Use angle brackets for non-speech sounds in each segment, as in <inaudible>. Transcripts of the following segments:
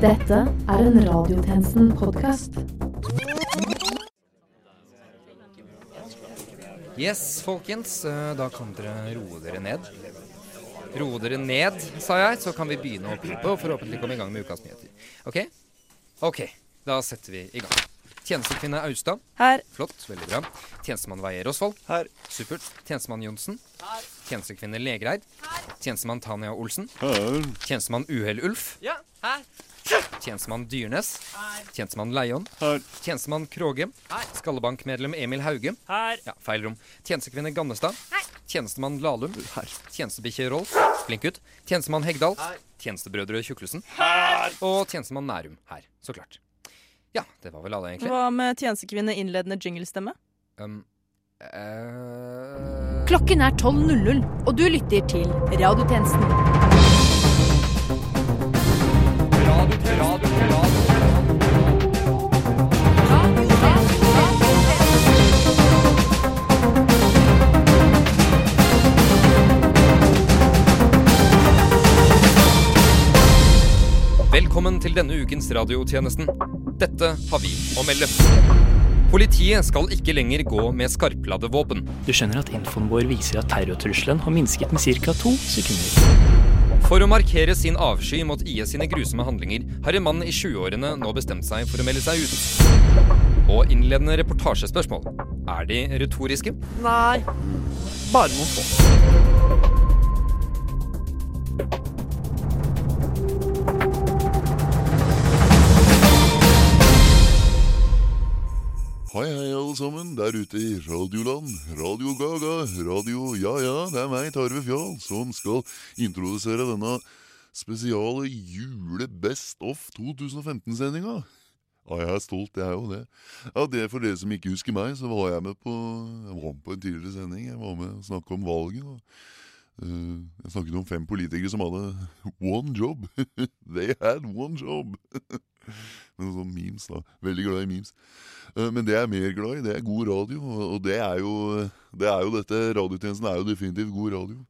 Dette er en Radiotjenesten-podkast. Yes, folkens. eh, Da kan dere roe dere ned. Roe dere ned, sa jeg, så kan vi begynne å pipe og forhåpentlig komme i gang med ukas nyheter. OK? OK, da setter vi i gang. Tjenestekvinne Austad. Her. Flott. Veldig bra. Tjenestemann Veier Osvold. Her. Supert. Tjenestemann Johnsen. Her. Tjenestekvinne Legreid. Her. Tjenestemann Tanja Olsen. Her. Tjenestemann Uhell-Ulf. Ja, her. Tjenestemann Dyrnes. Her. Tjenestemann Leion. Her. Tjenestemann Kråge. Skallebankmedlem Emil Hauge. Her. Ja, feil rom. Tjenestekvinne Gannestad. Tjenestemann Lahlum. Tjenestebikkje Rolf. Flink gutt. Tjenestemann Hegdal. Her. Tjenestebrødre Tjuklesen. Og tjenestemann Nærum her, så klart. Ja, det var vel alle, egentlig. Hva med tjenestekvinne innledende jinglestemme? Um, uh... Klokken er 12.00, og du lytter til Radiotjenesten. Velkommen til denne ukens radiotjenesten. Dette har vi å melde. Politiet skal ikke lenger gå med skarpladde våpen. Du skjønner at infoen vår viser at terrortrusselen har minsket med ca. to sekunder. For å markere sin avsky mot IS sine grusomme handlinger har en mann i 20-årene nå bestemt seg for å melde seg ut. Og innledende reportasjespørsmål. Er de retoriske? Nei. Bare noen få. Alle sammen der ute i Radioland. Radio Gaga, radio Ja ja, det er meg, Tarve Fjall, som skal introdusere denne spesiale jule-Best Off 2015-sendinga. Ja, jeg er stolt, jeg er jo det. Ja, det For dere som ikke husker meg, så var jeg med på Jeg var med på en tidligere sending. Jeg var med og snakka om valget. Og, uh, jeg snakket om fem politikere som hadde one job. <laughs> They had one job. <laughs> <laughs> Noen sånne memes, da. Veldig glad i memes. Eh, Men det jeg er mer glad i, det er god radio. og- det er jo, det er jo dette Radiotjenesten er jo definitivt god radio.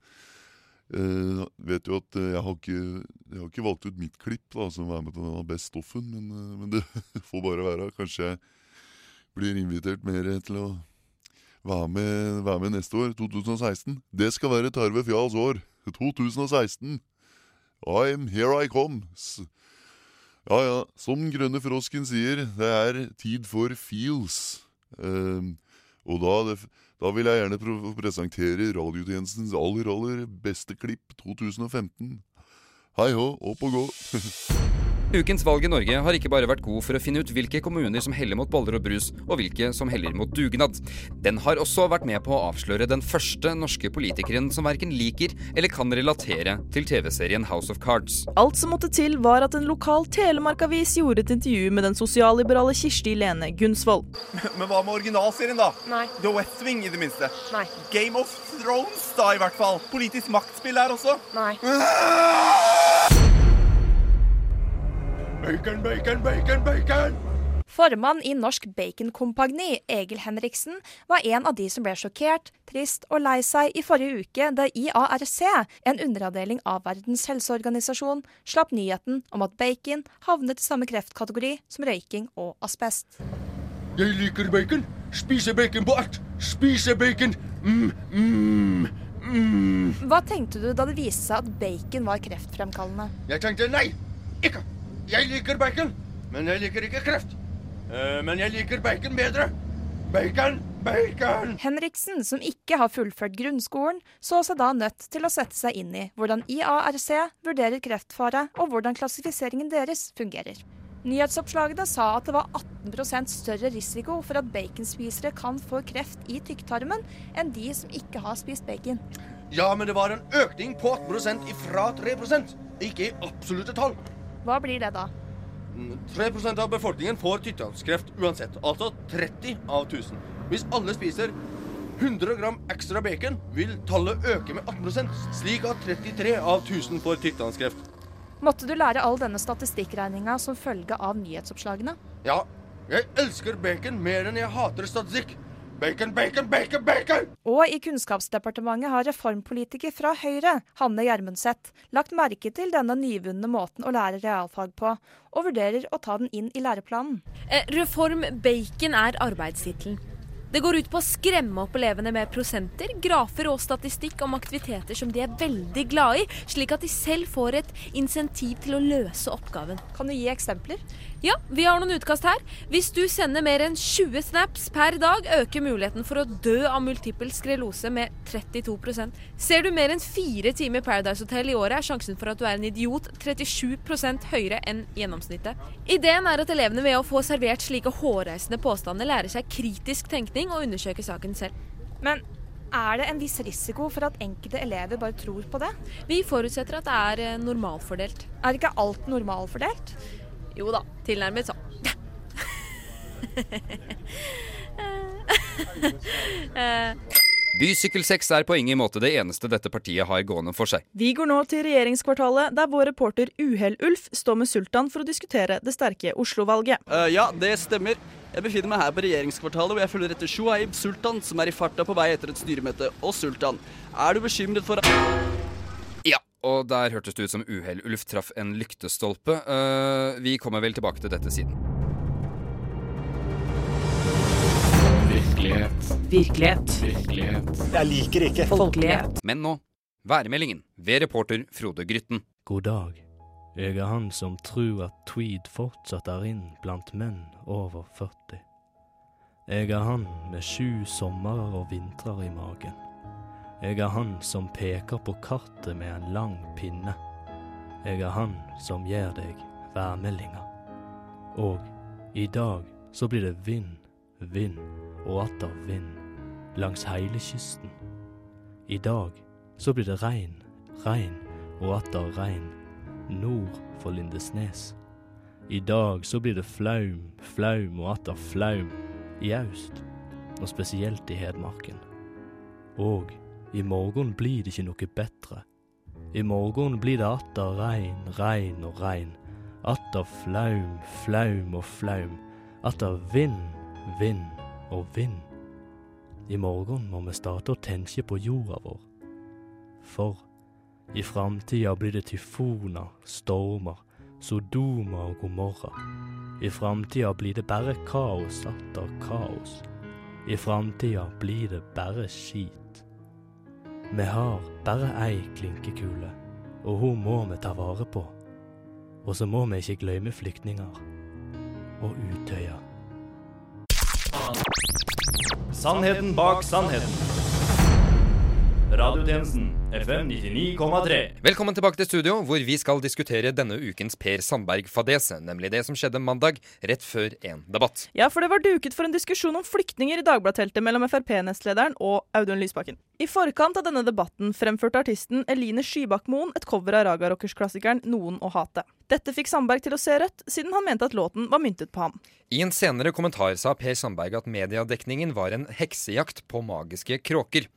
Uh, vet jo at eh, jeg har ikke Jeg har ikke valgt ut mitt klipp da som er med på denne Best stoffen, men, men det <laughs> får bare være. Kanskje jeg blir invitert mer til å være med, være med neste år, 2016. Det skal være Tarve Fjalls år. 2016. I'm here I come. Ja, ja. Som Grønne Frosken sier, det er tid for feels. Ehm, og da, da vil jeg gjerne pr presentere radiotjenestens aller, aller beste klipp 2015. Hei hå, opp og gå. <laughs> Ukens valg i Norge har ikke bare vært god for å finne ut hvilke kommuner som heller mot boller og brus, og hvilke som heller mot dugnad. Den har også vært med på å avsløre den første norske politikeren som verken liker eller kan relatere til TV-serien House of Cards. Alt som måtte til, var at en lokal telemarkavis gjorde et intervju med den sosialliberale Kirsti Lene Gunsvold. Men hva med originalserien, da? Nei. The West Wing, i det minste. Nei. Game of Thrones, da, i hvert fall. Politisk maktspill der også. Nei. <laughs> Bacon, bacon, bacon, bacon! Formann i Norsk Baconkompagni, Egil Henriksen, var en av de som ble sjokkert, trist og lei seg i forrige uke da IARC, en underavdeling av Verdens helseorganisasjon, slapp nyheten om at bacon havnet i samme kreftkategori som røyking og asbest. Jeg liker bacon. Spiser bacon på ert. Spiser bacon. Mm, mm, mm. Hva tenkte du da det viste seg at bacon var kreftfremkallende? Jeg tenkte nei, ikke. Jeg liker bacon, men jeg liker ikke kreft. Uh, men jeg liker bacon bedre. Bacon, bacon. Henriksen, som ikke har fullført grunnskolen, så seg da nødt til å sette seg inn i hvordan IARC vurderer kreftfare, og hvordan klassifiseringen deres fungerer. Nyhetsoppslagene sa at det var 18% større risiko for at baconspisere kan få kreft i tykktarmen, enn de som ikke har spist bacon. Ja, men det var en økning på 18% ifra 3% ikke i absolutte tall. Hva blir det da? Mm, 3% av befolkningen får tykktarmskreft uansett, altså 30 av 1000. Hvis alle spiser 100 gram ekstra bacon, vil tallet øke med 18 slik at 33 av 1000 får tykktarmskreft. Måtte du lære all denne statistikkregninga som følge av nyhetsoppslagene? Ja, jeg elsker bacon mer enn jeg hater statistikk. Bacon, bacon, bacon, bacon! Og i Kunnskapsdepartementet har reformpolitiker fra Høyre, Hanne Gjermundseth, lagt merke til denne nyvunne måten å lære realfag på, og vurderer å ta den inn i læreplanen. Eh, Reform bacon er arbeidstittelen. Det går ut på å skremme opp elevene med prosenter, grafer og statistikk om aktiviteter som de er veldig glad i, slik at de selv får et insentiv til å løse oppgaven. Kan du gi eksempler? Ja, vi har noen utkast her. Hvis du sender mer enn 20 snaps per dag, øker muligheten for å dø av multiple skrelose med 32% Ser du mer enn fire timer Paradise Hotel i året, er sjansen for at du er en idiot 37% høyere enn gjennomsnittet. Ideen er at elevene ved å få servert slike hårreisende påstander lærer seg kritisk tenkning og undersøker saken selv. Men er det en viss risiko for at enkelte elever bare tror på det? Vi forutsetter at det er eh, normalfordelt. Er ikke alt normalfordelt? Jo da, tilnærmet sånn. <laughs> Eh, Bysykkelsex er på ingen måte det eneste dette partiet har gående for seg. Vi går nå til regjeringskvartalet, der vår reporter Uhell-Ulf står med Sultan for å diskutere det sterke Oslo-valget. Uh, ja, det stemmer. Jeg befinner meg her på regjeringskvartalet, hvor jeg følger etter Shuaib Sultan, som er i farta på vei etter et styremøte. Og Sultan, er du bekymret for Ja, og der hørtes det ut som Uhell-Ulf traff en lyktestolpe. Uh, vi kommer vel tilbake til dette siden. Virkelighet. Virkelighet. Virkelighet. Jeg liker ikke folkelighet. Men nå, værmeldingen ved reporter Frode Grytten. God dag. Jeg er han som tror at tweed fortsatt er inn blant menn over 40. Jeg er han med sju sommerer og vintrer i magen. Jeg er han som peker på kartet med en lang pinne. Jeg er han som gir deg værmeldinga. Og i dag så blir det vind, vind og atter vind langs hele kysten. I dag så blir det regn, regn og atter regn nord for Lindesnes. I dag så blir det flaum, flaum og atter flaum i aust, og spesielt i Hedmarken. Og i morgen blir det ikke noe bedre. I morgen blir det atter regn, regn og regn. Atter flaum, flaum og flaum. Atter vind, vind og vind. I morgen må vi starte å tenke på jorda vår. For i framtida blir det tyfoner, stormer, Sodoma og Gomorra. I framtida blir det bare kaos atter kaos. I framtida blir det bare skit. Vi har bare ei klinkekule, og hun må vi ta vare på. Og så må vi ikke glemme flyktninger og Utøya. Sannheten bak sannheten. Radiotjenesten FM 99,3. Velkommen tilbake til studio, hvor vi skal diskutere denne ukens Per Sandberg-fadese. Nemlig det som skjedde mandag, rett før en debatt. Ja, for det var duket for en diskusjon om flyktninger i Dagbladet-teltet mellom Frp-nestlederen og Audun Lysbakken. I forkant av denne debatten fremførte artisten Eline Skybakk-Moen et cover av Raga Rockers-klassikeren 'Noen å hate'. Dette fikk Sandberg til å se rødt, siden han mente at låten var myntet på ham. I en senere kommentar sa Per Sandberg at mediedekningen var en heksejakt på magiske kråker.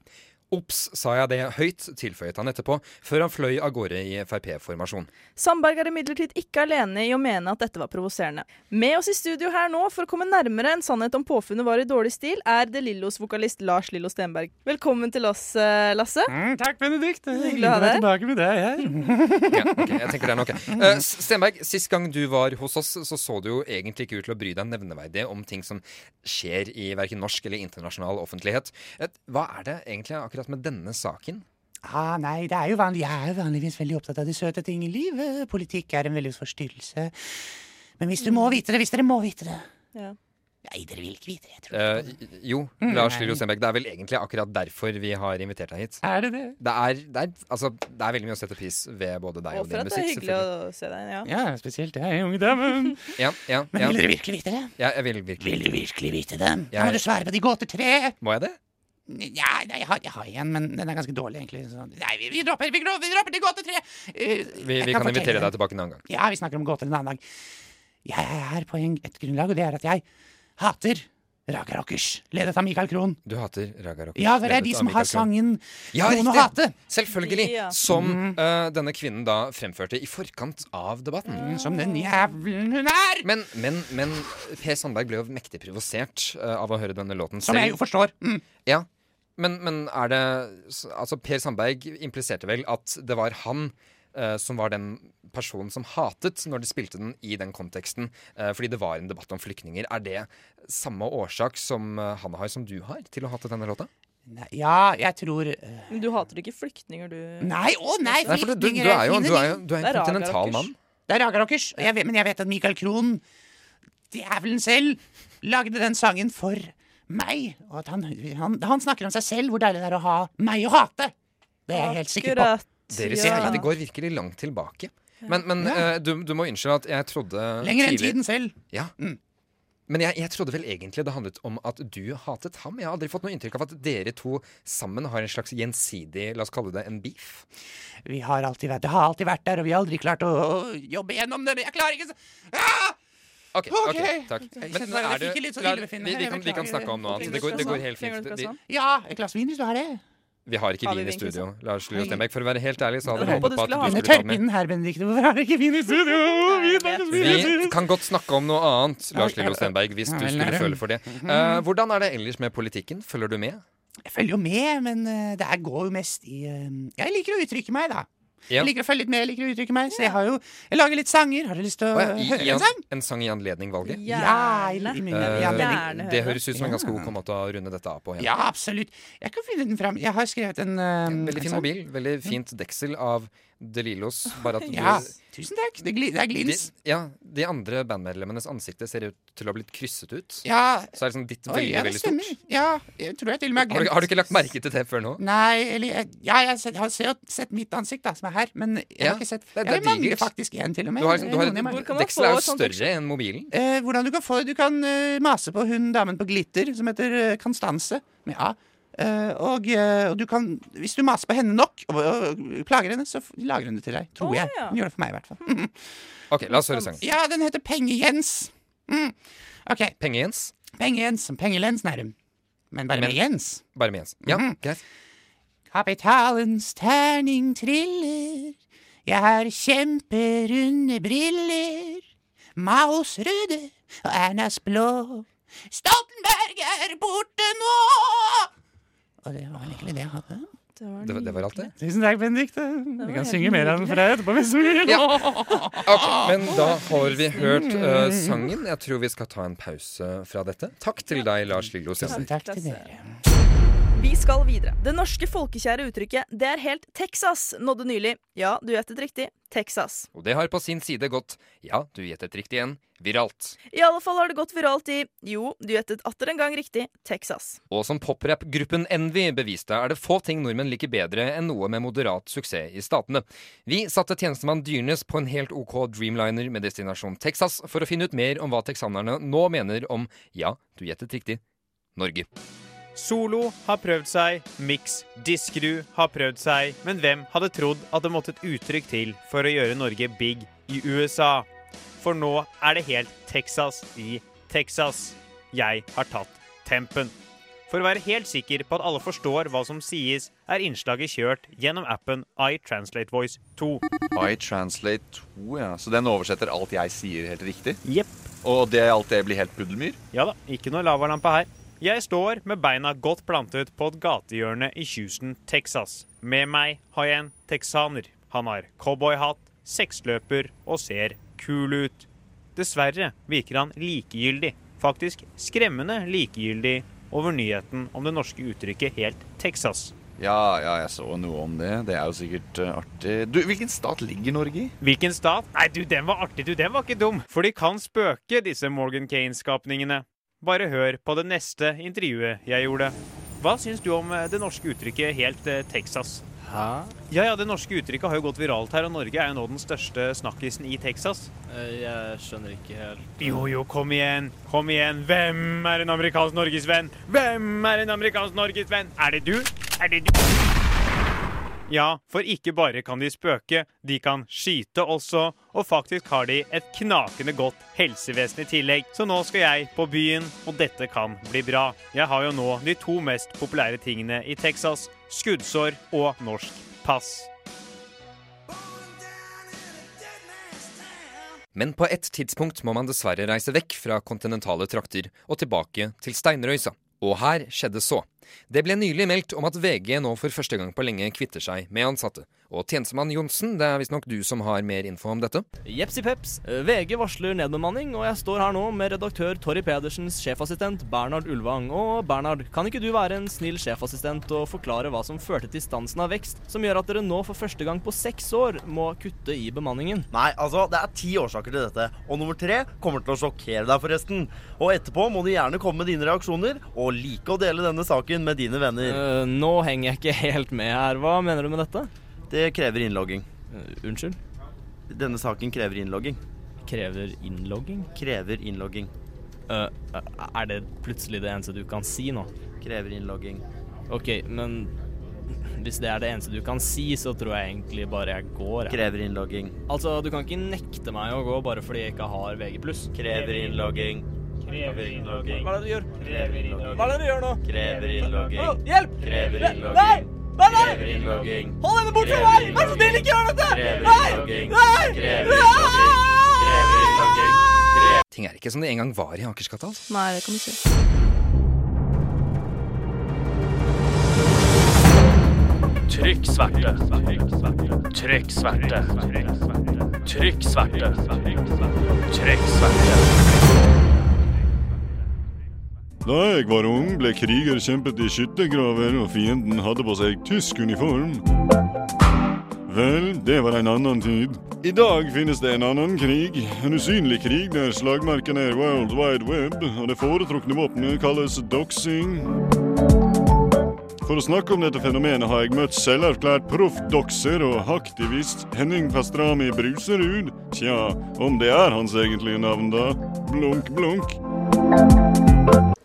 Ops, sa jeg det høyt, tilføyet han etterpå, før han fløy av gårde i Frp-formasjon. Sandberg er imidlertid ikke alene i å mene at dette var provoserende. Med oss i studio her nå for å komme nærmere en sannhet om påfunnet var i dårlig stil, er De Lillos-vokalist Lars Lillo Stenberg. Velkommen til oss, eh, Lasse. Mm, takk, Benedikt. Hyggelig å ha deg. tilbake med deg her. <laughs> ja, okay, jeg tenker det er nok. Uh, Stenberg, sist gang du var hos oss, så så du jo egentlig ikke ut til å bry deg nevneverdig om ting som skjer i verken norsk eller internasjonal offentlighet. Uh, hva er det egentlig akkurat med denne saken? Ah, nei, det er jo vanlig. Jeg er jo vanligvis veldig opptatt av de søte ting i livet. Politikk er en veldig forstyrrelse. Men hvis du må vite det, hvis dere må vite det Ja. Nei, dere vil ikke vite det. Jeg tror. Uh, jo, Mm, Lars. Lillo Stenberg, det er vel egentlig akkurat derfor vi har invitert deg hit. Er det det? Det er, det er, altså, det er veldig mye å sette pris ved både deg og, Og for din at det er musikk. hyggelig å se deg. Ja. Ja, spesielt jeg, unge dame. <laughs> Ja, ja, Men ja. vil dere virkelig vite det? Ja, jeg vil virkelig. Vil du virkelig vite det? Da Jeg- må du svare på De gåter tre. Må jeg det? Ja, nei, jeg har, jeg har en, men den er ganske dårlig, egentlig. Så, nei, vi, vi dropper vi, vi dropper til gåte tre. Uh, Vi, vi kan kan invitere deg tilbake en annen gang. Ja, vi snakker om gåter en annen dag. Jeg er på en, et grunnlag, og det er at jeg hater Raga Rockers, ledet av Michael Krohn. Du hater Raga Rockers. Ja, det er de som har sangen Ja, Noen å hate. Selvfølgelig. Ja. Som eh, denne kvinnen da fremførte i forkant av debatten. Mm, Som den jævelen hun er! Men, men, men Per Sandberg ble jo mektig provosert uh, av å høre denne låten Som jeg jo forstår. Mm. Ja, men, men er det Altså, Per Sandberg impliserte vel at det var han eh, som var den personen som hatet når de spilte den i den konteksten, uh, fordi det var en debatt om flyktninger. Er det samme årsak som eh, han har, som du har, til å hate denne låta? Nei, Ja, jeg tror Men du hater ikke flyktninger, du? Nei, å nei, Nei, du- du- flyktninger du er jo- fine, du er jo- du er en kontinental mann. Det er Raga Rockers. og Jeg vet, men jeg vet at Michael Krohn, djevelen selv, lagde den sangen for meg. Og at han, han, han snakker om seg selv, hvor deilig det er å ha meg å hate. Det er jeg helt sikker på. Deres Ja. slekte går virkelig langt tilbake. Men, men Ja. eh, du, du må unnskylde at jeg trodde Lenger enn tiden selv. Ja. Mm. Men jeg, jeg trodde vel egentlig det handlet om at du hatet ham. Jeg har aldri fått noe inntrykk av at dere to sammen har en slags gjensidig, la oss kalle det en beef. Vi har alltid vært, det har alltid vært der, og vi har aldri klart å, å jobbe gjennom det. Men Jeg klarer ikke så ah! Ok, ok, takk. Men er det sånn vi, vi, kan, vi kan snakke om noe annet. Det går, det går helt fint. Ja, et glass vin hvis du har det. Vi har ikke Har vi vin i studio. Lars Lillo Stenberg. For å være helt ærlig, så hadde Jeg håpet på at du skulle ta med her, Benedikte, hvorfor har dere ikke vin i studio? Vi kan godt snakke om noe annet, Lars. Lillo Stenberg, hvis du skulle føle for det. Eh, hvordan er det ellers med politikken? Følger du med? Jeg følger jo med, men eh, det går jo mest i eh, Jeg liker å uttrykke meg, da. Ja. Jeg liker å følge litt med, jeg liker å uttrykke meg. Så jeg har jo Jeg lager litt sanger. Har du lyst til å ja, i, høre en sang? en sang i anledning valget? Eh, anledning. det høres ut som en ganske god måte å runde dette av på. Ja, absolutt. Jeg kan finne den fram. Jeg har skrevet en Veldig en fin sang. mobil. Veldig fint deksel av De. Bare at <laughs> du, Ja, tusen takk. Det, gli, det er glins. De, ja, de andre bandmedlemmenes ansikter ser ut til å ha blitt krysset ut. Ja. Så er liksom ditt Oi, veldig, ja, det veldig stort. Ja, jeg tror jeg til og med Har du, har du ikke lagt merke til det før nå? Nei, eller jeg- Ja, jeg har sett, har sett, sett mitt ansikt, da, som er her, men jeg Ja, har ikke sett det det Jeg det er mangler digert. faktisk en, til og med. Du har, liksom, du har et. Deksel er jo større enn mobilen. Eh, hvordan du kan få Du kan uh, mase på hun damen på glitter som heter uh, Constance. Med A. Eh, og, eh, og du kan Hvis du maser på henne nok og, og plager henne, så lager hun det til deg. Tror oh, jeg. ja. Hun gjør det for meg, i hvert fall. Mm. Ok, la oss høre sangen. Ja, den heter Penge-Jens. Mm. OK. Penge-Jens? Penge-Jens som Pengelens, nærm. Men bare Men- med Jens. Bare med Jens. Ja, mm. greit. Kapitalens terning triller. Jeg har kjemperunde briller. Maos røde og Ernas blå. Stoltenberg er borte nå! Og det var egentlig det jeg hadde. Det, var- det var alt, det? Tusen takk, Benedicte. Vi kan synge mer av den for deg etterpå hvis du vil. Men da har vi hørt uh, sangen. Jeg tror vi skal ta en pause fra dette. Takk til deg, Lars Lillo. Tusen takk til dere. Vi skal videre. Det norske folkekjære uttrykket 'det er helt Texas' nådde nylig, ja, du gjettet riktig, Texas. Og det har på sin side gått, ja, du gjettet riktig igjen, viralt. I alle fall har det gått viralt i, jo, du gjettet atter en gang riktig, Texas. Og som poprap-gruppen Envy beviste, er det få ting nordmenn liker bedre enn noe med moderat suksess i statene. Vi satte tjenestemann Dyrnes på en helt OK Dreamliner med destinasjon Texas for å finne ut mer om hva texanerne nå mener om, ja, du gjettet riktig, Norge. Solo har prøvd seg, Mix Diskerud har prøvd seg, men hvem hadde trodd at det måtte et uttrykk til for å gjøre Norge big i USA? For nå er det helt Texas i Texas. Jeg har tatt tempen. For å være helt sikker på at alle forstår hva som sies, er innslaget kjørt gjennom appen iTranslate Voice 2. iTranslate 2, ja. Så den oversetter alt jeg sier helt riktig? Jepp. Og det, alt det blir helt puddelmyr? Ja da, ikke noe lavalampe her. Jeg står med beina godt plantet på et gatehjørne i Houston, Texas. Med meg har jeg en texaner. Han har cowboyhatt, seksløper og ser kul ut. Dessverre virker han likegyldig, faktisk skremmende likegyldig, over nyheten om det norske uttrykket helt Texas. Ja, ja, jeg så noe om det. Det er jo sikkert uh, artig. Du, Hvilken stat ligger Norge i? Hvilken stat? Nei, du, den var artig, du, den var ikke dum. For de kan spøke, disse Morgan Kane-skapningene. Bare hør på det neste intervjuet jeg gjorde. Hva syns du om eh, det norske uttrykket helt eh, Texas? Hæ? Ja, ja, det norske uttrykket har jo gått viralt her, og Norge er jo nå den største snakkisen i Texas. Eh, Jeg skjønner ikke helt Jo, jo, kom igjen. Kom igjen. Hvem er en amerikansk norgesvenn? Hvem er en amerikansk norgesvenn? Er det du? Er det du? Ja, for ikke bare kan de spøke, de kan skyte også, og faktisk har de et knakende godt helsevesen i tillegg. Så nå skal jeg på byen, og dette kan bli bra. Jeg har jo nå de to mest populære tingene i Texas, skuddsår og norsk pass. Men på et tidspunkt må man dessverre reise vekk fra kontinentale trakter og tilbake til steinrøysa. Og her skjedde så. Det ble nylig meldt om at VG nå for første gang på lenge kvitter seg med ansatte. Og tjenestemann Johnsen, det er visstnok du som har mer info om dette? Jepsi peps. VG varsler nedbemanning, og jeg står her nå med redaktør Torry Pedersens sjefassistent Bernhard Ulvang. Og Bernhard, kan ikke du være en snill sjefassistent og forklare hva som førte til stansen av vekst, som gjør at dere nå for første gang på seks år må kutte i bemanningen? Nei, altså, det er ti årsaker til dette, og nummer tre kommer til å sjokkere deg, forresten. Og etterpå må du gjerne komme med dine reaksjoner, og like å dele denne saken med dine venner. Uh, nå henger jeg ikke helt med her. Hva mener du med dette? Det krever innlogging. Uh, unnskyld? Denne saken krever innlogging. Krever innlogging? Krever innlogging. Uh, er det plutselig det eneste du kan si nå? Krever innlogging. OK, men hvis det er det eneste du kan si, så tror jeg egentlig bare jeg går. Jeg. Krever innlogging. Altså, du kan ikke nekte meg å gå bare fordi jeg ikke har VG+. Krever innlogging. Krever innlogging. Hva er det du gjør? Krever innlogging. Hva er det du gjør nå? Krever innlogging. Hjelp! Krever innlogging. Nei, nei! nei! Hold henne bort fra meg! Vær så snill, ikke gjør dette! Nei! Nei! Nei! Ting er ikke som det en gang var i Akersgata. Altså. Nei, det kan du si. Trykk sverte. Trykk sverte. Trykk sverte. Trykk sverte. Da jeg var ung, ble kriger kjempet i skyttergraver, og fienden hadde på seg tysk uniform. Vel, det var en annen tid. I dag finnes det en annen krig. En usynlig krig der slagmerkene er World Wide Web, og det foretrukne våpenet kalles doxing. For å snakke om dette fenomenet har jeg møtt selverklært proffdokser og aktivist Henning Pastrami Bruserud. Tja, om det er hans egentlige navn, da? Blunk, blunk.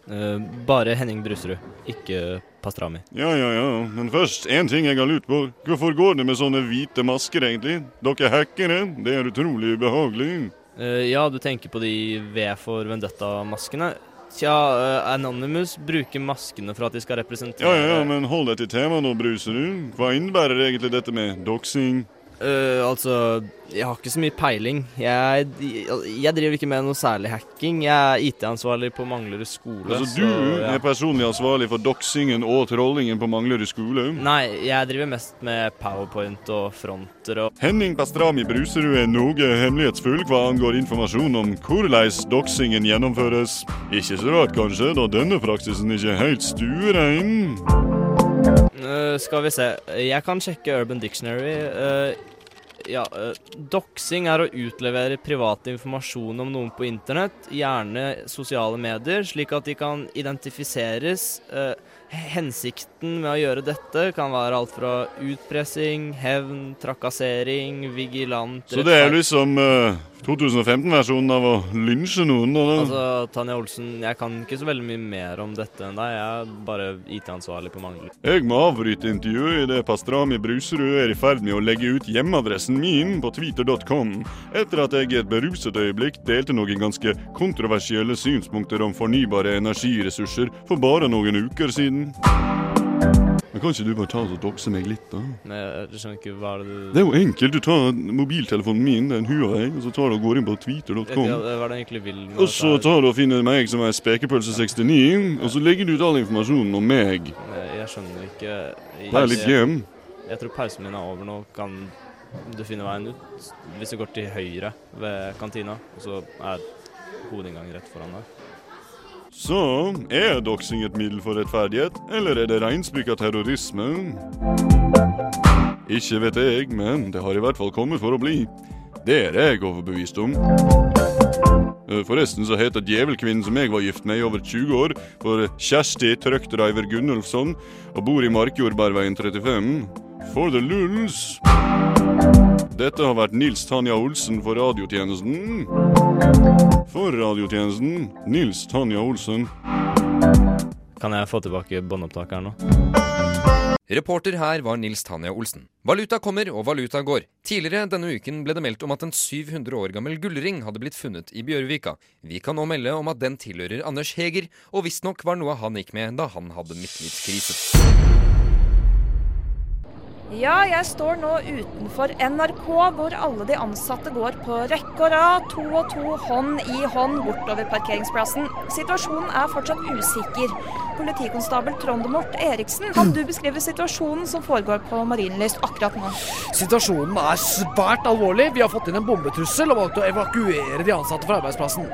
Uh, bare Henning Bruserud, ikke Pastrami. Ja, ja, ja. Men først, én ting jeg har lurt på. Hvorfor går det med sånne hvite masker, egentlig? Dere er hackere. Det er utrolig ubehagelig. Uh, ja, du tenker på de V for Vendetta-maskene? Tja, uh, Anonymous bruker maskene for at de skal representere Ja, ja, ja, men hold deg til temaet nå, Bruserud. Hva innebærer egentlig dette med doxing? Uh, altså, jeg har ikke så mye peiling. Jeg, jeg driver ikke med noe særlig hacking. Jeg er IT-ansvarlig på Manglerud skole. Altså, så, du ja. er personlig ansvarlig for doxingen og trollingen på Manglerud skole? Nei, jeg driver mest med powerpoint og fronter og Henning Pastrami Bruserud er noe hemmelighetsfull hva angår informasjon om hvordan doxingen gjennomføres. Ikke så rart, kanskje, da denne praksisen ikke er helt stuerein. Uh, skal vi se. Jeg kan sjekke Urban Dictionary. Uh, ja, uh, doxing er å utlevere privat informasjon om noen på internett, gjerne sosiale medier, slik at de kan identifiseres. Hensikten med å gjøre dette kan være alt fra utpressing, hevn, trakassering, vigilant Så det er liksom 2015-versjonen av å lynsje noen? Eller? Altså, Tanja Olsen, jeg kan ikke så veldig mye mer om dette enn deg. Jeg er bare IT-ansvarlig på Manglerud. Jeg må avbryte intervjuet idet Pastrami Bruserud er i ferd med å legge ut hjemmeadressen min på twitter.com, etter at jeg i et beruset øyeblikk delte noen ganske kontroversielle synspunkter om fornybare energiressurser for bare noen uker siden. Men Kan ikke du bare ta og dokse meg litt, da? Nei, jeg skjønner ikke hva det du Det er jo enkelt. Du tar mobiltelefonen min, det er en Huawei, og så tar du og går inn på twitter.com. Ja, Hva er det egentlig vil? med Og så tar du og finner meg som er spekepølse69, og så legger du ut all informasjonen om meg. Nei, jeg skjønner ikke jeg, Det er litt hjem. Jeg tror pausen min er over nå. Kan du finne veien ut? Hvis du går til høyre ved kantina, og så er hovedinngangen rett foran deg. Så er doxing et middel for rettferdighet, eller er det reinspikka terrorisme? Ikke vet jeg, men det har i hvert fall kommet for å bli. Det er jeg overbevist om. Eh, Forresten så heter djevelkvinnen som jeg var gift med i over 20 år, for Kjersti Trøkdriver Gunnulfsson, og bor i Markjordbergveien 35. For the lulls. Dette har vært Nils Tanja Olsen for radiotjenesten. For radiotjenesten Nils Tanja Olsen. Kan jeg få tilbake båndopptakeren nå? Reporter her var Nils Tanja Olsen. Valuta kommer og valuta går. Tidligere denne uken ble det meldt om at en 700 år gammel gullring hadde blitt funnet i Bjørvika. Vi kan nå melde om at den tilhører Anders Heger, og visstnok var noe han gikk med da han hadde midtlivskrise. Ja, jeg står nå utenfor NRK, hvor alle de ansatte går på rekke og rad, to og to, hånd i hånd bortover parkeringsplassen. Situasjonen er fortsatt usikker. Politikonstabel Trondemort Eriksen, kan du beskrive situasjonen som foregår på Marienlyst akkurat nå? Situasjonen er svært alvorlig. Vi har fått inn en bombetrussel og valgt å evakuere de ansatte fra arbeidsplassen.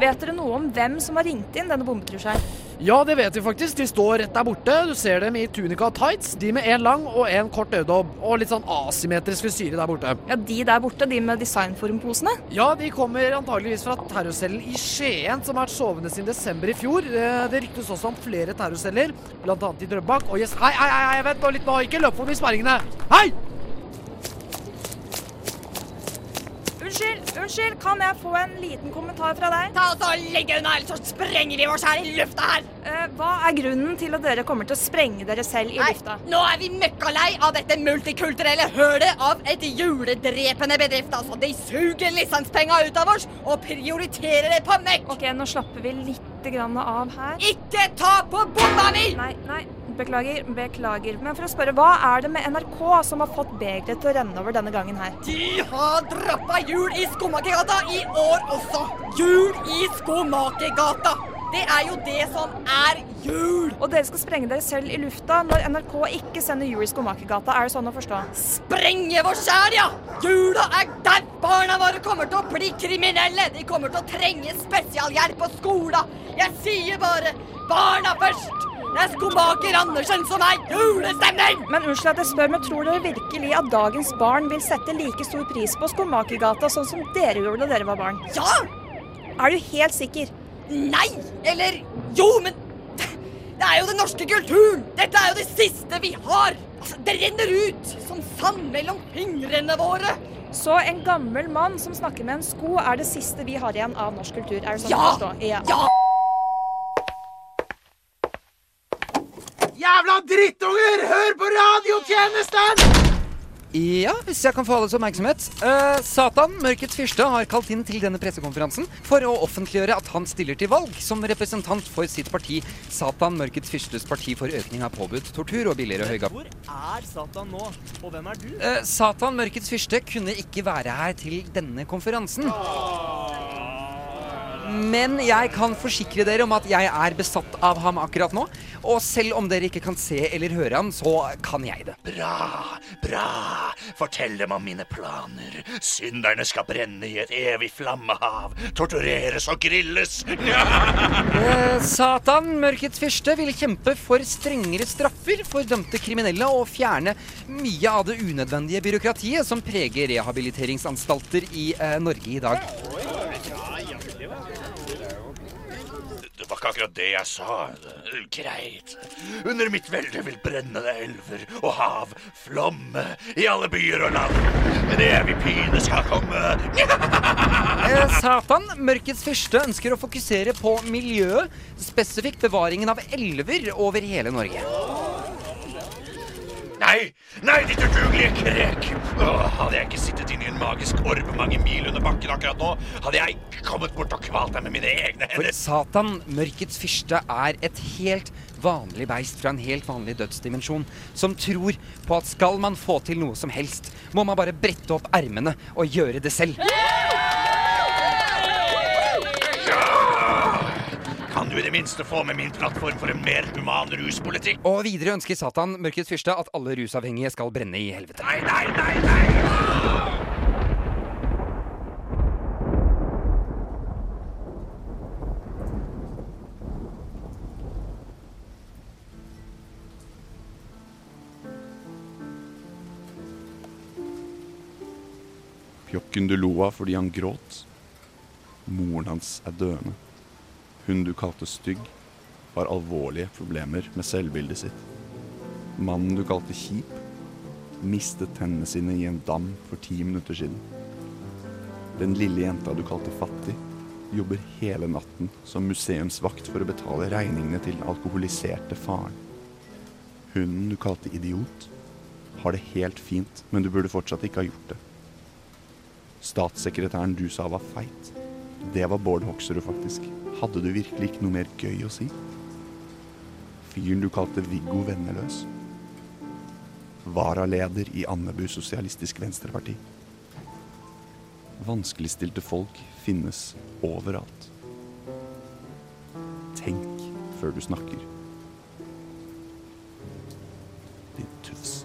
Vet dere noe om hvem som har ringt inn denne bombetrusselen? Ja, det vet vi faktisk. De står rett der borte. Du ser dem i tunika og tights. De med én lang og én kort øyedobb. Og litt sånn asymmetrisk frisyre der borte. Ja, De der borte, de med designformposene? Ja, de kommer antageligvis fra terrorcellen i Skien, som har vært sovende siden desember i fjor. Eh, Det ryktes også om flere terrorceller, bl.a. i Drøbak. Og yes, hei, hei, hei, vent nå litt nå, ikke løp forbi sperringene. Hei! Unnskyld, unnskyld, kan jeg få en liten kommentar fra deg? Ta oss og Legg unna, ellers så sprenger vi oss her i lufta her! Eh, hva er grunnen til at dere kommer til å sprenge dere selv i Nei, lufta? nå er vi møkkalei av dette multikulturelle hølet av et juledrepende bedrift. Altså, de suger lisenspenga ut av oss og prioriterer det på møkk! Ok, nå slapper vi litt av her. Ikke ta på bomba mi! Nei, nei, beklager, beklager. Men for å spørre, hva er det med NRK som har fått begeret til å renne over denne gangen her? De har droppa jul i Skomakergata i år også. Jul i Skomakergata! Det er jo det som er jul! Og dere skal sprenge dere selv i lufta når NRK ikke sender jul i Skomakergata. Er det sånn å forstå? Sprenge vår sjæl, ja! Jula er der! Barna våre kommer til å bli kriminelle! De kommer til å trenge spesialhjelp på skolen! Jeg sier bare barna først! Det er skomaker Andersen som er julestemning! Men unnskyld at jeg spør, men tror dere virkelig at dagens barn vil sette like stor pris på Skomakergata sånn som dere gjorde da dere var barn? Ja! Er du helt sikker? Nei! Eller jo, men det er jo den norske kulturen! Dette er jo det siste vi har! Altså, Det renner ut som sand mellom fingrene våre! Så en gammel mann som snakker med en sko, er det siste vi har igjen av norsk kultur? Er det sånn Ja! Ja! Ja! Jævla drittunger! Hør på radiotjenesten! Ja, hvis jeg kan få alles oppmerksomhet. Eh, Satan, mørkets fyrste, har kalt inn til denne pressekonferansen for å offentliggjøre at han stiller til valg som representant for sitt parti, Satan, mørkets fyrstes parti for økning av påbudt tortur og billigere høygap. Hvor er Satan nå? Og hvem er du? Eh, Satan, mørkets fyrste, kunne ikke være her til denne konferansen. Men jeg kan forsikre dere om at jeg er besatt av ham akkurat nå. Og selv om dere ikke kan se eller høre ham, så kan jeg det. Bra, bra. Fortell dem om mine planer. Synderne skal brenne i et evig flammehav. Tortureres og grilles. <laughs> Eh, Satan, mørkets fyrste, vil kjempe for strengere straffer for dømte kriminelle og fjerne mye av det unødvendige byråkratiet som preger rehabiliteringsanstalter i eh, Norge i dag. Det var ikke akkurat det jeg sa. Greit. Under mitt velde vil brennende elver og hav flomme i alle byer og land. En evig pine skal komme. <laughs> Eh, Satan, mørkets fyrste, ønsker å fokusere på miljøet, spesifikt bevaringen av elver over hele Norge. Nei, nei, ditt udugelige krek! Åh, hadde jeg ikke sittet inne i en magisk orbe mange mil under bakken akkurat nå, hadde jeg kommet bort og kvalt deg med mine egne hender. For. Satan, mørkets fyrste, er et helt vanlig beist fra en helt vanlig dødsdimensjon, som tror på at skal man få til noe som helst, må man bare brette opp ermene og gjøre det selv. Kan du i det minste få med min plattform for en mer human ruspolitikk? Og videre ønsker Satan, mørkets fyrste, at alle rusavhengige skal brenne i helvete. Nei, nei, nei, nei! Pjokken du lo av fordi han gråt. Moren hans er døende. Hun du kalte stygg, har alvorlige problemer med selvbildet sitt. Mannen du kalte kjip, mistet tennene sine i en dam for ti minutter siden. Den lille jenta du kalte fattig, jobber hele natten som museumsvakt for å betale regningene til den alkoholiserte faren. Hunden du kalte idiot, har det helt fint, men du burde fortsatt ikke ha gjort det. Statssekretæren du sa var feit, det var Bård Hoksrud faktisk. Hadde du virkelig ikke noe mer gøy å si? Fyren du kalte Viggo Venneløs. Varaleder i Andebu Sosialistisk Venstreparti. Vanskeligstilte folk finnes overalt. Tenk før du snakker. Din tufs.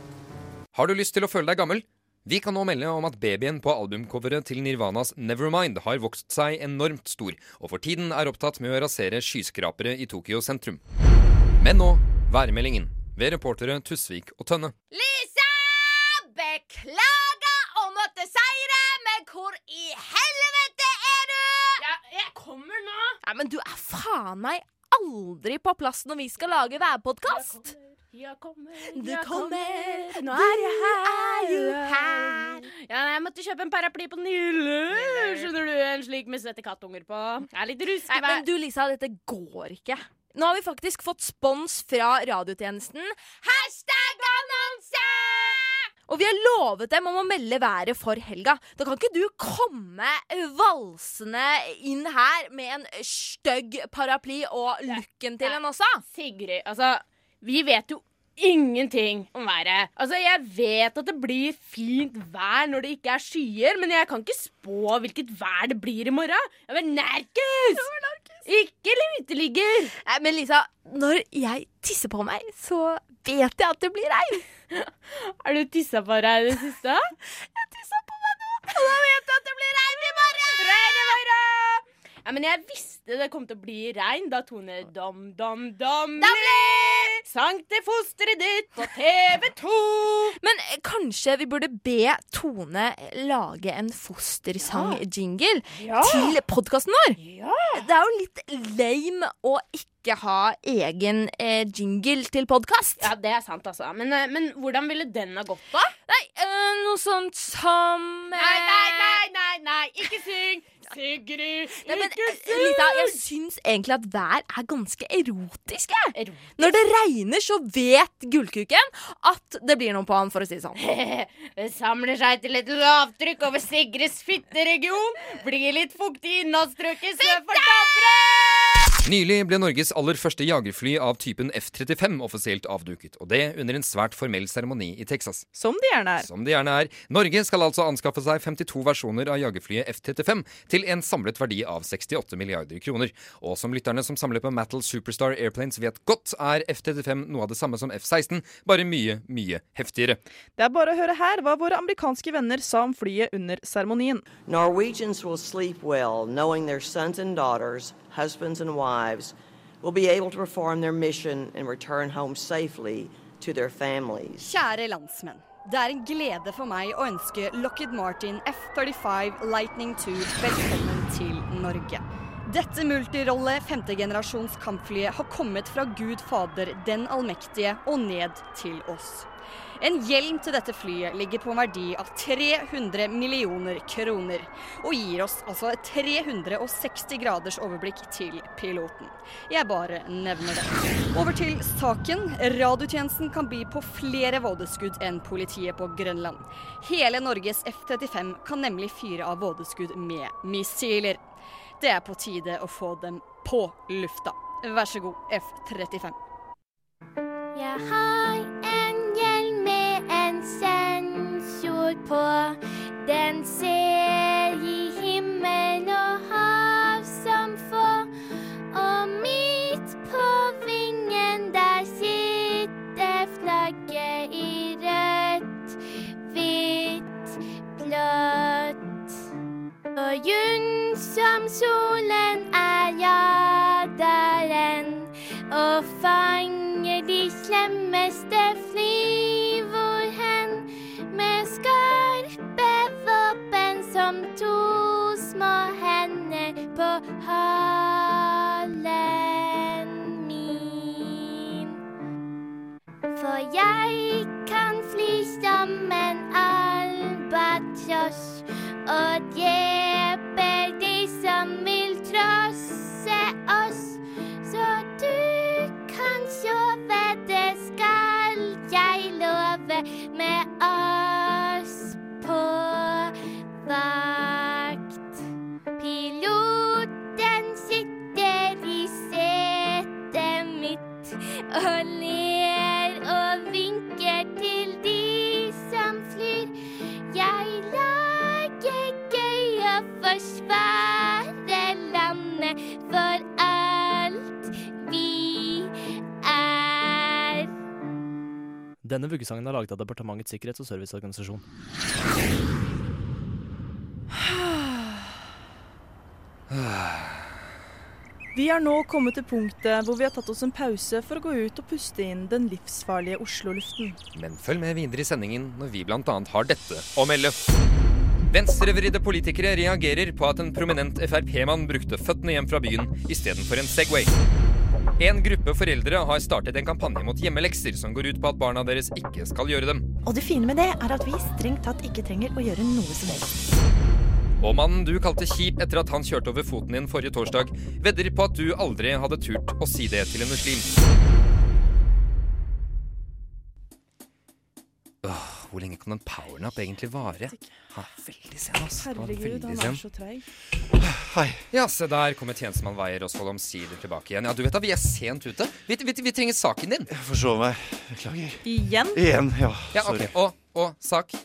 Har du lyst til å føle deg gammel? Vi kan nå melde om at babyen på albumcoveret til Nirvanas Nevermind har vokst seg enormt stor, og for tiden er opptatt med å rasere skyskrapere i Tokyo sentrum. Men nå værmeldingen ved reportere Tusvik og Tønne. Lise! Beklager å måtte seire, men hvor i helvete er du? Ja, jeg kommer nå. Nei, men du er faen meg aldri på plass når vi skal lage værpodkast. Jeg kommer, Du jeg kommer, nå er jeg her, er her. Ja, jeg måtte kjøpe en paraply på Nille. Skjønner du? En slik med svette kattunger på. Jeg er litt ruskevær. men du Lisa, dette går ikke. Nå har vi faktisk fått spons fra radiotjenesten. Hashtag annonse! Og vi har lovet dem om å melde været for helga. Da kan ikke du komme valsende inn her med en stygg paraply og looken til en også. Sigrid, altså Vi vet jo ingenting om været. Altså, Jeg vet at det blir fint vær når det ikke er skyer, men jeg kan ikke spå hvilket vær det blir i morgen. Jeg var nerkes! Ikke uteligger. Nei, men Lisa, når jeg tisser på meg, så vet jeg at det blir regn. <laughs> Har du tissa på deg i det siste? <laughs> jeg tissa på meg nå, og da vet jeg at det blir regn i morgen! Regn i morgen! Ja, men jeg visste det kom til å bli regn da Tone Dom Dom Dom sang til fosteret ditt på TV 2. Men eh, kanskje vi burde be Tone lage en fostersang-jingle Ja. til podkasten vår? Ja. Det er jo litt lame å ikke ha egen eh, jingle til podkast. Ja, det er sant, altså. Men, eh, men hvordan ville den ha gått, da? Nei, øh, noe sånt som eh, Nei, nei, nei, nei, nei, ikke syng! Sigrid, Nei, men, ikke sug! syng! Jeg syns egentlig at vær er ganske erotisk. jeg. Når det regner, så vet gullkuken at det blir noe på han, for å si det sånn. <laughs> Det samler seg til et lavtrykk over Sigrids fitteregion. Blir litt fuktig i innholdsstrøket, så fordamper Nylig ble Norges aller første jagerfly av typen F-35 offisielt avduket, og det under en svært formell seremoni i Texas. Som det gjerne er. Som det gjerne er. Norge skal altså anskaffe seg 52 versjoner av jagerflyet F-35 til en samlet verdi av 68 milliarder kroner. Og som lytterne som samler på Mattel Superstar Airplanes vet godt, er F-35 noe av det samme som F-16, bare mye, mye heftigere. Det er bare å høre her hva våre amerikanske venner sa om flyet under seremonien. Norwegians will sleep well knowing their sons and daughters, husbands and wives, will be able to perform their mission and return home safely to their families. Kjære landsmenn. Det er en glede for meg å ønske Lockheed Martin F-35 Lightning II velkommen til Norge. Dette multirolle femtegenerasjons kampflyet har kommet fra Gud Fader den allmektige og ned til oss. En hjelm til dette flyet ligger på en verdi av 300 millioner kroner, og gir oss altså et 360 graders overblikk til piloten. Jeg bare nevner det. Over til saken. Radiotjenesten kan by på flere vådeskudd enn politiet på Grønland. Hele Norges F-35 kan nemlig fyre av vådeskudd med missiler. Det er på tide å få dem på lufta. Vær så god, F-35. Ja, på. Den ser i himmel og hav som få. Og midt på vingen der sitter flagget i rødt, hvitt, blått. Og junn som solen er jaderen og fanger de slemmeste fly som to små hender på halen min. For jeg kan fly som en albatross og drepe de som vil trosse oss. Så du kan sove, det skal jeg love med oss vakt. Piloten sitter i setet mitt og ler og vinker til de som flyr. Jeg lager gøy og forsvarer landet for alt vi er. Denne vuggesangen er laget av Departementets sikkerhets- og serviceorganisasjon. <sighs> Vi er nå kommet til punktet hvor vi har tatt oss en pause for å gå ut og puste inn den livsfarlige Oslo-luften. Men følg med videre i sendingen når vi bl.a. har dette å melde. Venstrevridde politikere reagerer på at en prominent Frp-mann brukte føttene hjem fra byen istedenfor en Segway. En gruppe foreldre har startet en kampanje mot hjemmelekser som går ut på at barna deres ikke skal gjøre dem. Og det fine med det er at vi strengt tatt ikke trenger å gjøre noe som helst. Og mannen du kalte kjip etter at han kjørte over foten din forrige torsdag, vedder på at du aldri hadde turt å si det til en muslim. Åh, hvor lenge kan en powernap egentlig vare? Ha, veldig sen, var Herregud, han er så treig. Hei. Ja, se der kommer tjenestemann Weier Osvold omsider tilbake igjen. Ja, du vet da, vi er sent ute. Vi, vi, vi trenger saken din. Jeg forsov meg. Beklager. Igjen? Igjen, ja. Ja, ok. Og, og sak?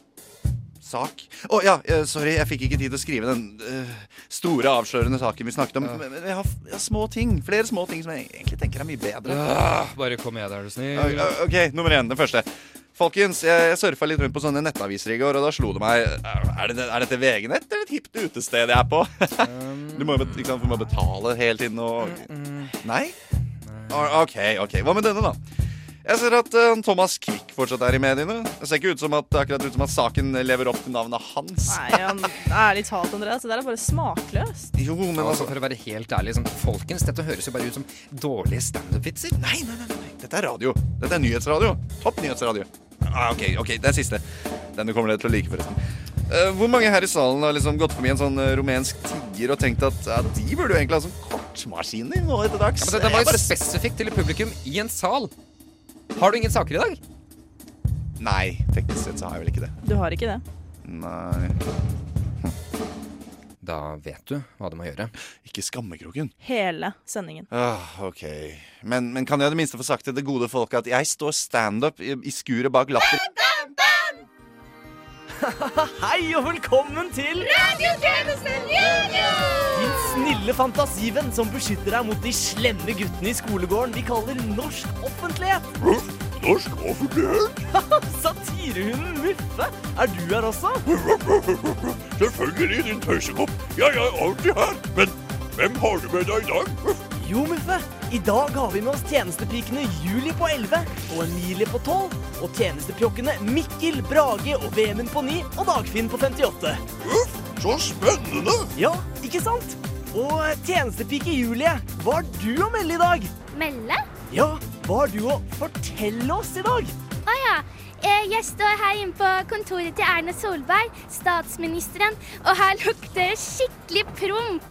Sak? Å ja, eh, sorry, jeg fikk ikke tid til å skrive den uh, store, avslørende saken vi snakket om. Ja. men jeg, har, jeg har små ting. Flere små ting som jeg egentlig tenker er mye bedre. Ah, bare kom med, er du snill. Ok, nummer én. Den første. Folkens, jeg, jeg surfa litt rundt på sånne nettaviser i går, og da slo det meg Er, det, er dette VG-nett eller et hipt utested jeg er på? du må jo må betale hele tiden og Nei? Ah, OK, ok. Hva med denne, da? Jeg ser at uh, Thomas Quick fortsatt er i mediene. Det ser ikke ut som at, akkurat ut som at saken lever opp til navnet hans. Nei, han, ærlig talt, Andreas, det der er bare smakløst. Jo, men altså, For å være helt ærlig, sånn, folkens, dette høres jo bare ut som dårlige standup-vitser. Nei, nei, nei, nei. Dette er radio. Dette er nyhetsradio. Topp nyhetsradio. Ah, ok, ok, det er siste. Denne kommer dere til å like, forresten. Uh, hvor mange her i salen har liksom gått forbi en sånn eh, rumensk tigger og tenkt at ja, de burde jo egentlig ha sånn kortmaskiner nå etter dags? Ja, men Dette var jo bare- spesifikt til publikum i en sal. Har du ingen saker i dag? Nei, teknisk sett så har jeg vel ikke det. Du har ikke det? Nei. Da vet du hva du må gjøre. Ikke skammekroken. Hele sendingen. Ah, ok. Men, men kan jeg i det minste få sagt til det gode folket at jeg står standup i, i skuret bak latter? <laughs> Hei og velkommen til Radiotjenesten Junior! din snille fantasivenn som beskytter deg mot de slemme guttene i skolegården vi kaller norsk offentlighet. Norsk offentlighet? <laughs> Satirehunden Muffe, er du her også? <laughs> Selvfølgelig, din tøysekopp. Jeg er alltid her. Men hvem har du med deg i dag? Jo, Muffe, i dag har vi med oss tjenestepikene Julie på 11 og Emilie på 12, og tjenestepjokkene Mikkel, Brage og Vemund på 9 og Dagfinn på 58. Uff, Så spennende! Ja, ikke sant? Og eh, tjenestepike Julie, hva har du å melde i dag? Melde? Ja, hva har du å fortelle oss i dag? Å ja. Eh, Jeg står her inne på kontoret til Erna Solberg, statsministeren, og her lukter det skikkelig promp.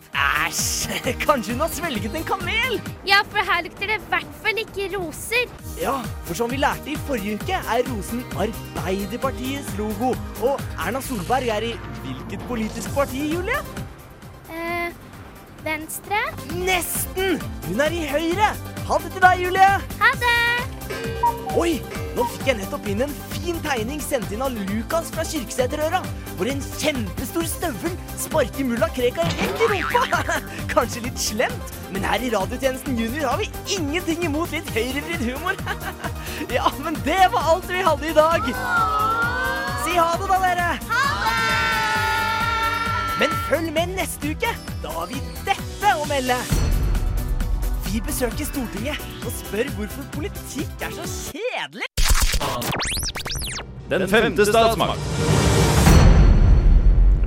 Æsj, <laughs> kanskje hun har svelget en kamel? Ja, for her lukter det i hvert fall ikke roser. Ja, for som vi lærte i forrige uke, er rosen Arbeiderpartiets logo. Og Erna Solberg er i hvilket politisk parti, Julie? Eh, venstre? Nesten! Hun er i Høyre. Ha det til deg, Julie. Ha det! Oi, nå fikk jeg nettopp inn en fin tegning sendt inn av Lukas fra Kirkeseterøra, hvor en kjempestor støvel sparker mulla Krekar rett i rumpa. <laughs> Kanskje litt slemt, men her i Radiotjenesten Junior har vi ingenting imot litt høyrevridd humor. <laughs> Ja, men det var alt vi hadde i dag. Si ha det, da, dere. Men følg med neste uke. Da har vi dette å melde. Vi besøker Stortinget og spør hvorfor politikk er så kjedelig. Den femte statsmakt.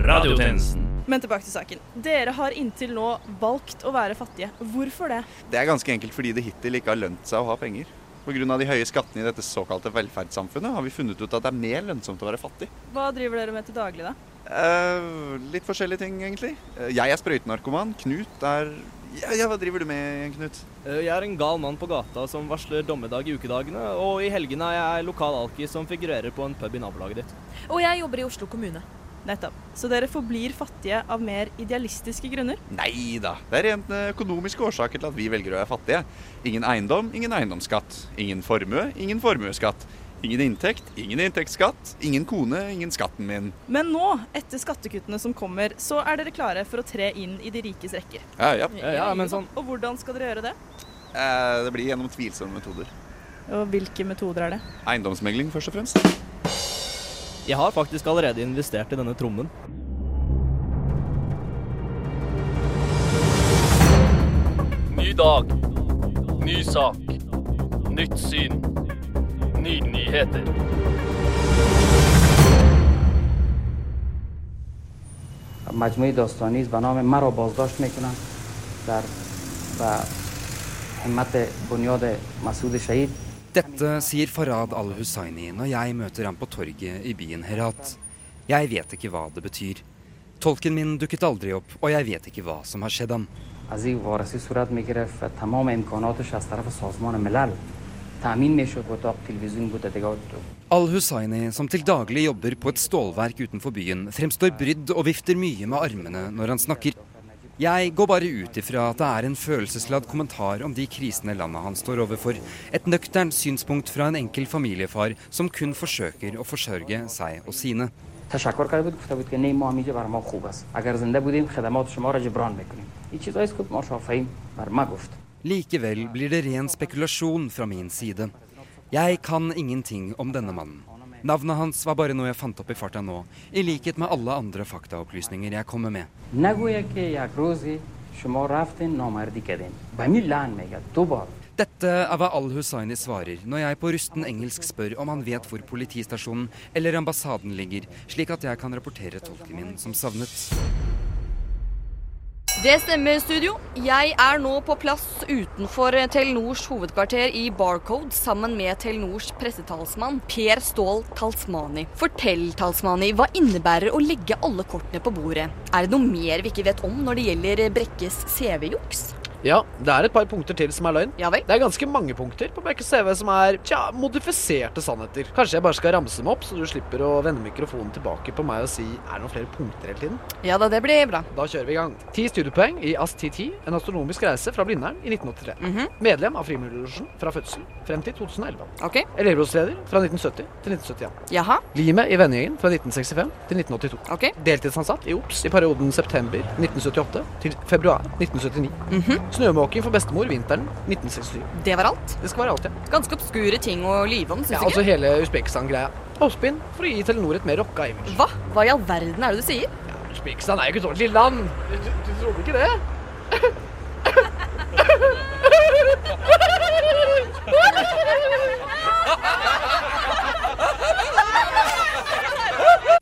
Radiotjenesten. Men tilbake til saken. Dere har inntil nå valgt å være fattige. Hvorfor det? Det er ganske enkelt fordi det hittil ikke har lønt seg å ha penger. Pga. de høye skattene i dette såkalte velferdssamfunnet har vi funnet ut at det er mer lønnsomt å være fattig. Hva driver dere med til daglig, da? Eh, litt forskjellige ting, egentlig. Eh, jeg er sprøytenarkoman. Knut er ja, ja, Hva driver du med, Knut? Eh, Jeg er en gal mann på gata som varsler dommedag i ukedagene, og i helgene er jeg lokal alkis som figurerer på en pub i nabolaget ditt. Og jeg jobber i Oslo kommune. Nettopp. Så dere forblir fattige av mer idealistiske grunner? Nei da. Det er rent eh, økonomiske årsaker til at vi velger å være fattige. Ingen eiendom, ingen eiendomsskatt. Ingen formue, ingen formuesskatt. Ingen inntekt, ingen inntektsskatt, ingen kone, ingen skatten min. Men nå, etter skattekuttene som kommer, så er dere klare for å tre inn i de rikes rekker. Ja, ja. Ja, ja, men sånn Og hvordan skal dere gjøre det? Eh, det blir gjennom tvilsomme metoder. Og hvilke metoder er det? Eiendomsmegling, først og fremst. Jeg har faktisk allerede investert i denne trommen. Ny dag. Ny sak. Nytt syn. Nye nyheter. مجموعه داستانی است به نام مرا بازداشت میکنند در و همت بنیاد مسعود شهید Dette sier Farad al-Hussaini når jeg møter ham på torget i byen Herat. Jeg vet ikke hva det betyr. Tolken min dukket aldri opp, og jeg vet ikke hva som har skjedd ham. از این وارسی صورت میگرفت و تمام امکاناتش از طرف سازمان ملل تأمین میشد اتاق تلویزیون بود دیگه Al-Hussaini, som til daglig jobber på et stålverk utenfor byen, fremstår brydd og vifter mye med armene når han snakker. Jeg går bare ut ifra at det er en følelsesladd kommentar om de krisene landet han står overfor. Et nøkternt synspunkt fra en enkel familiefar som kun forsøker å forsørge seg og sine. تشکر Likevel blir det ren spekulasjon fra min side. Jeg kan ingenting om denne mannen. Navnet hans var bare noe jeg fant opp i farta nå, i likhet med alle andre faktaopplysninger jeg kommer med. Dette er hva Al-Hussaini svarer når jeg på rusten engelsk spør om han vet hvor politistasjonen eller ambassaden ligger, slik at jeg kan rapportere tolken min som savnet. Det stemmer, studio. Jeg er nå på plass utenfor Telenors hovedkvarter i Barcode sammen med Telenors pressetalsmann Per Ståhl Talsmani. Fortell, Talsmani, hva innebærer å legge alle kortene på bordet? Er det noe mer vi ikke vet om når det gjelder Brekkes CV-juks? Ja, det er et par punkter til som er løgn. Ja vel? Det er ganske mange punkter på Bekkes CV som er tja, modifiserte sannheter. Kanskje jeg bare skal ramse dem opp, så du slipper å vende mikrofonen tilbake på meg og si er det noen flere punkter hele tiden? Ja da, det blir bra. Da kjører vi i gang. Ti studiepoeng i AST10, en astronomisk reise fra Blindern i 1983. Mhm. Medlem av Frimurlosjen fra fødsel frem til 2011. Ok. Elevrådsleder fra 1970 til 1971. Jaha. Limet i vennegjengen fra 1965 til 1982. Ok. Deltidsansatt i OBS i perioden september 1978 til februar 1979. Mhm. Snømåking for bestemor vinteren 1967. Det var alt? Det skal være alt, ja. Ganske obskure ting å lyve om, syns ja ikke? altså hele Usbekistan-greia. Oppspinn for å gi Telenor et mer rocka image. Hva? Hva i all verden er det du sier? Usbekistan er jo ikke et ordentlig land. Du, du, du trodde ikke det? <laughs>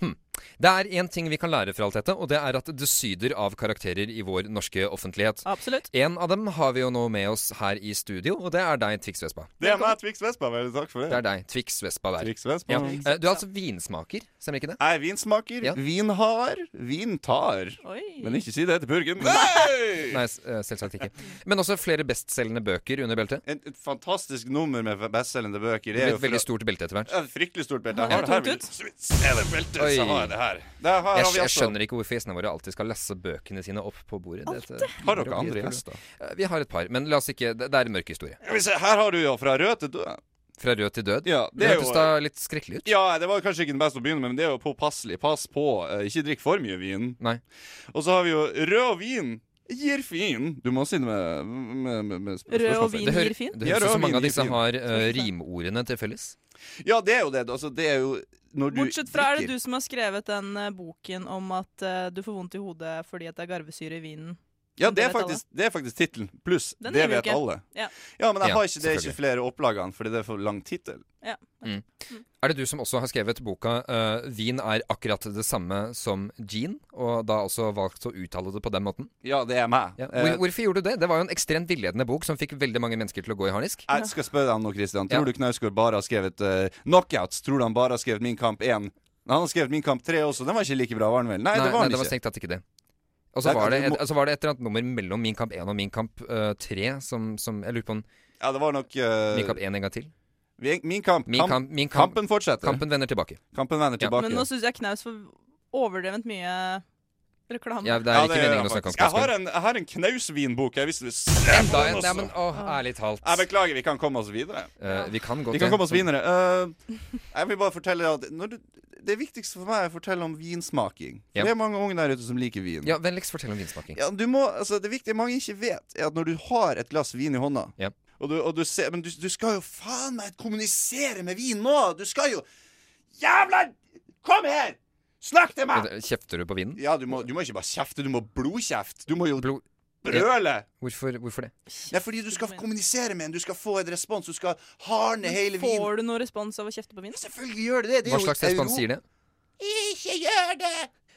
<laughs> Det er én ting vi kan lære fra alt dette, og det er at det syder av karakterer i vår norske offentlighet. Absolutt. En av dem har vi jo nå med oss her i studio, og det er deg, Twix Vespa. Det er meg, Twix Vespa. Veldig takk for det. Det er deg, Twix Vespa der. Twix Vespa. Ja. Eh, Du er altså vinsmaker, stemmer ikke det? Jeg er vinsmaker, Ja. vinhar, vintar. Oi. Men ikke si det til purken. Nei, eh, selvsagt ikke. Men også flere bestselgende bøker under beltet. Et, et fantastisk nummer med bestselgende bøker. Det er jo et veldig stort belte etter hvert. Ja, fryktelig stort belte. Jeg Ja, har det her. Se det beltet, Oi. så har jeg det her. Der har Jeg, vi jeg altså skjønner ikke hvorfor gjestene våre alltid skal lasse bøkene sine opp på bordet. Dette- Har dere andre gjester? Eh, Vi har et par, men la oss ikke Det, det er en mørk historie. Her har du jo fra rød til død. Fra rød til død? Ja, det hørtes da litt skrekkelig ut. Ja, det var kanskje ikke den beste å begynne med, men det er jo påpasselig. Pass på, eh, ikke drikk for mye vin. Nei. Og så har vi jo rød vin gir fin. Du må si det med, med, med, med Rød og vin Det, hører, gir fin? det høres ut som mange av disse har uh, rimordene til felles. Ja, det er jo det. Altså, det er jo når du Bortsett fra er det du som har skrevet den uh, boken om at uh, du får vondt i hodet fordi at det er garvesyre i vinen. Ja, det er vet alle. faktisk, det er faktisk tittelen. Pluss Den det vet ikke. alle. Ja. Ja, men jeg har ikke, det er ikke flere opplagene, fordi det er for lang tittel. Ja. Mm. Er det du som også har skrevet boka uh, 'Vin er akkurat det samme som gin', og da også valgt å uttale det på den måten? Ja, det er meg. Ja. Eh, Hvor, hvorfor gjorde du det? Det var jo en ekstremt villedende bok som fikk veldig mange mennesker til å gå i harnisk. Jeg skal spørre deg om noe, Christian. Ja. Tror du Knausgård bare har skrevet uh, knockouts? Tror du han bare har skrevet Min kamp 1? Han har skrevet Min kamp 3 også. Den var ikke like bra, var den vel? Nei, det var nei, den det var ikke. strengt tatt ikke det. Og så var, et- må- var det et eller annet nummer mellom Min kamp 1 og Min kamp uh, 3 som, som Jeg lurer på om Ja, det var nok uh, Min kamp 1 en gang til. Min kamp. Min kamp, kamp, min kamp kampen fortsetter. Kampen vender tilbake. Kampen vender Ja. tilbake. Men nå syns jeg Knaus får overdrevent mye Reklame. Ja, det er ikke meningen å snakke om. Jeg har en, jeg har en Knausvin-bok. Jeg visste det Enda en. Nei, men åh, ærlig talt. Jeg beklager, vi kan komme oss videre. Eh, vi kan godt Vi kan det. komme oss videre. Eh, jeg vil bare fortelle at når du, Det viktigste for meg er å fortelle om vinsmaking. For Ja. Det er mange unge der ute som liker vin. Ja, Vennligst fortell om vinsmaking. Ja, du må, altså, det viktige mange ikke vet, er at når du har et glass vin i hånda og du, og du ser, Men du, du skal jo faen meg kommunisere med vin nå! Du skal jo Jævla Kom her! Snakk til meg! Kjefter du på vinden? Ja, du må, du må ikke bare kjefte, du må blodkjefte. Du må jo brøle. Hvorfor, hvorfor det? Nei, fordi du skal kommunisere med en, du skal få en respons, du skal harne hele vinen. Får du noe respons av å kjefte på vinden? Selvfølgelig gjør det det. det er Hva slags respons sier det? Ikke gjør det!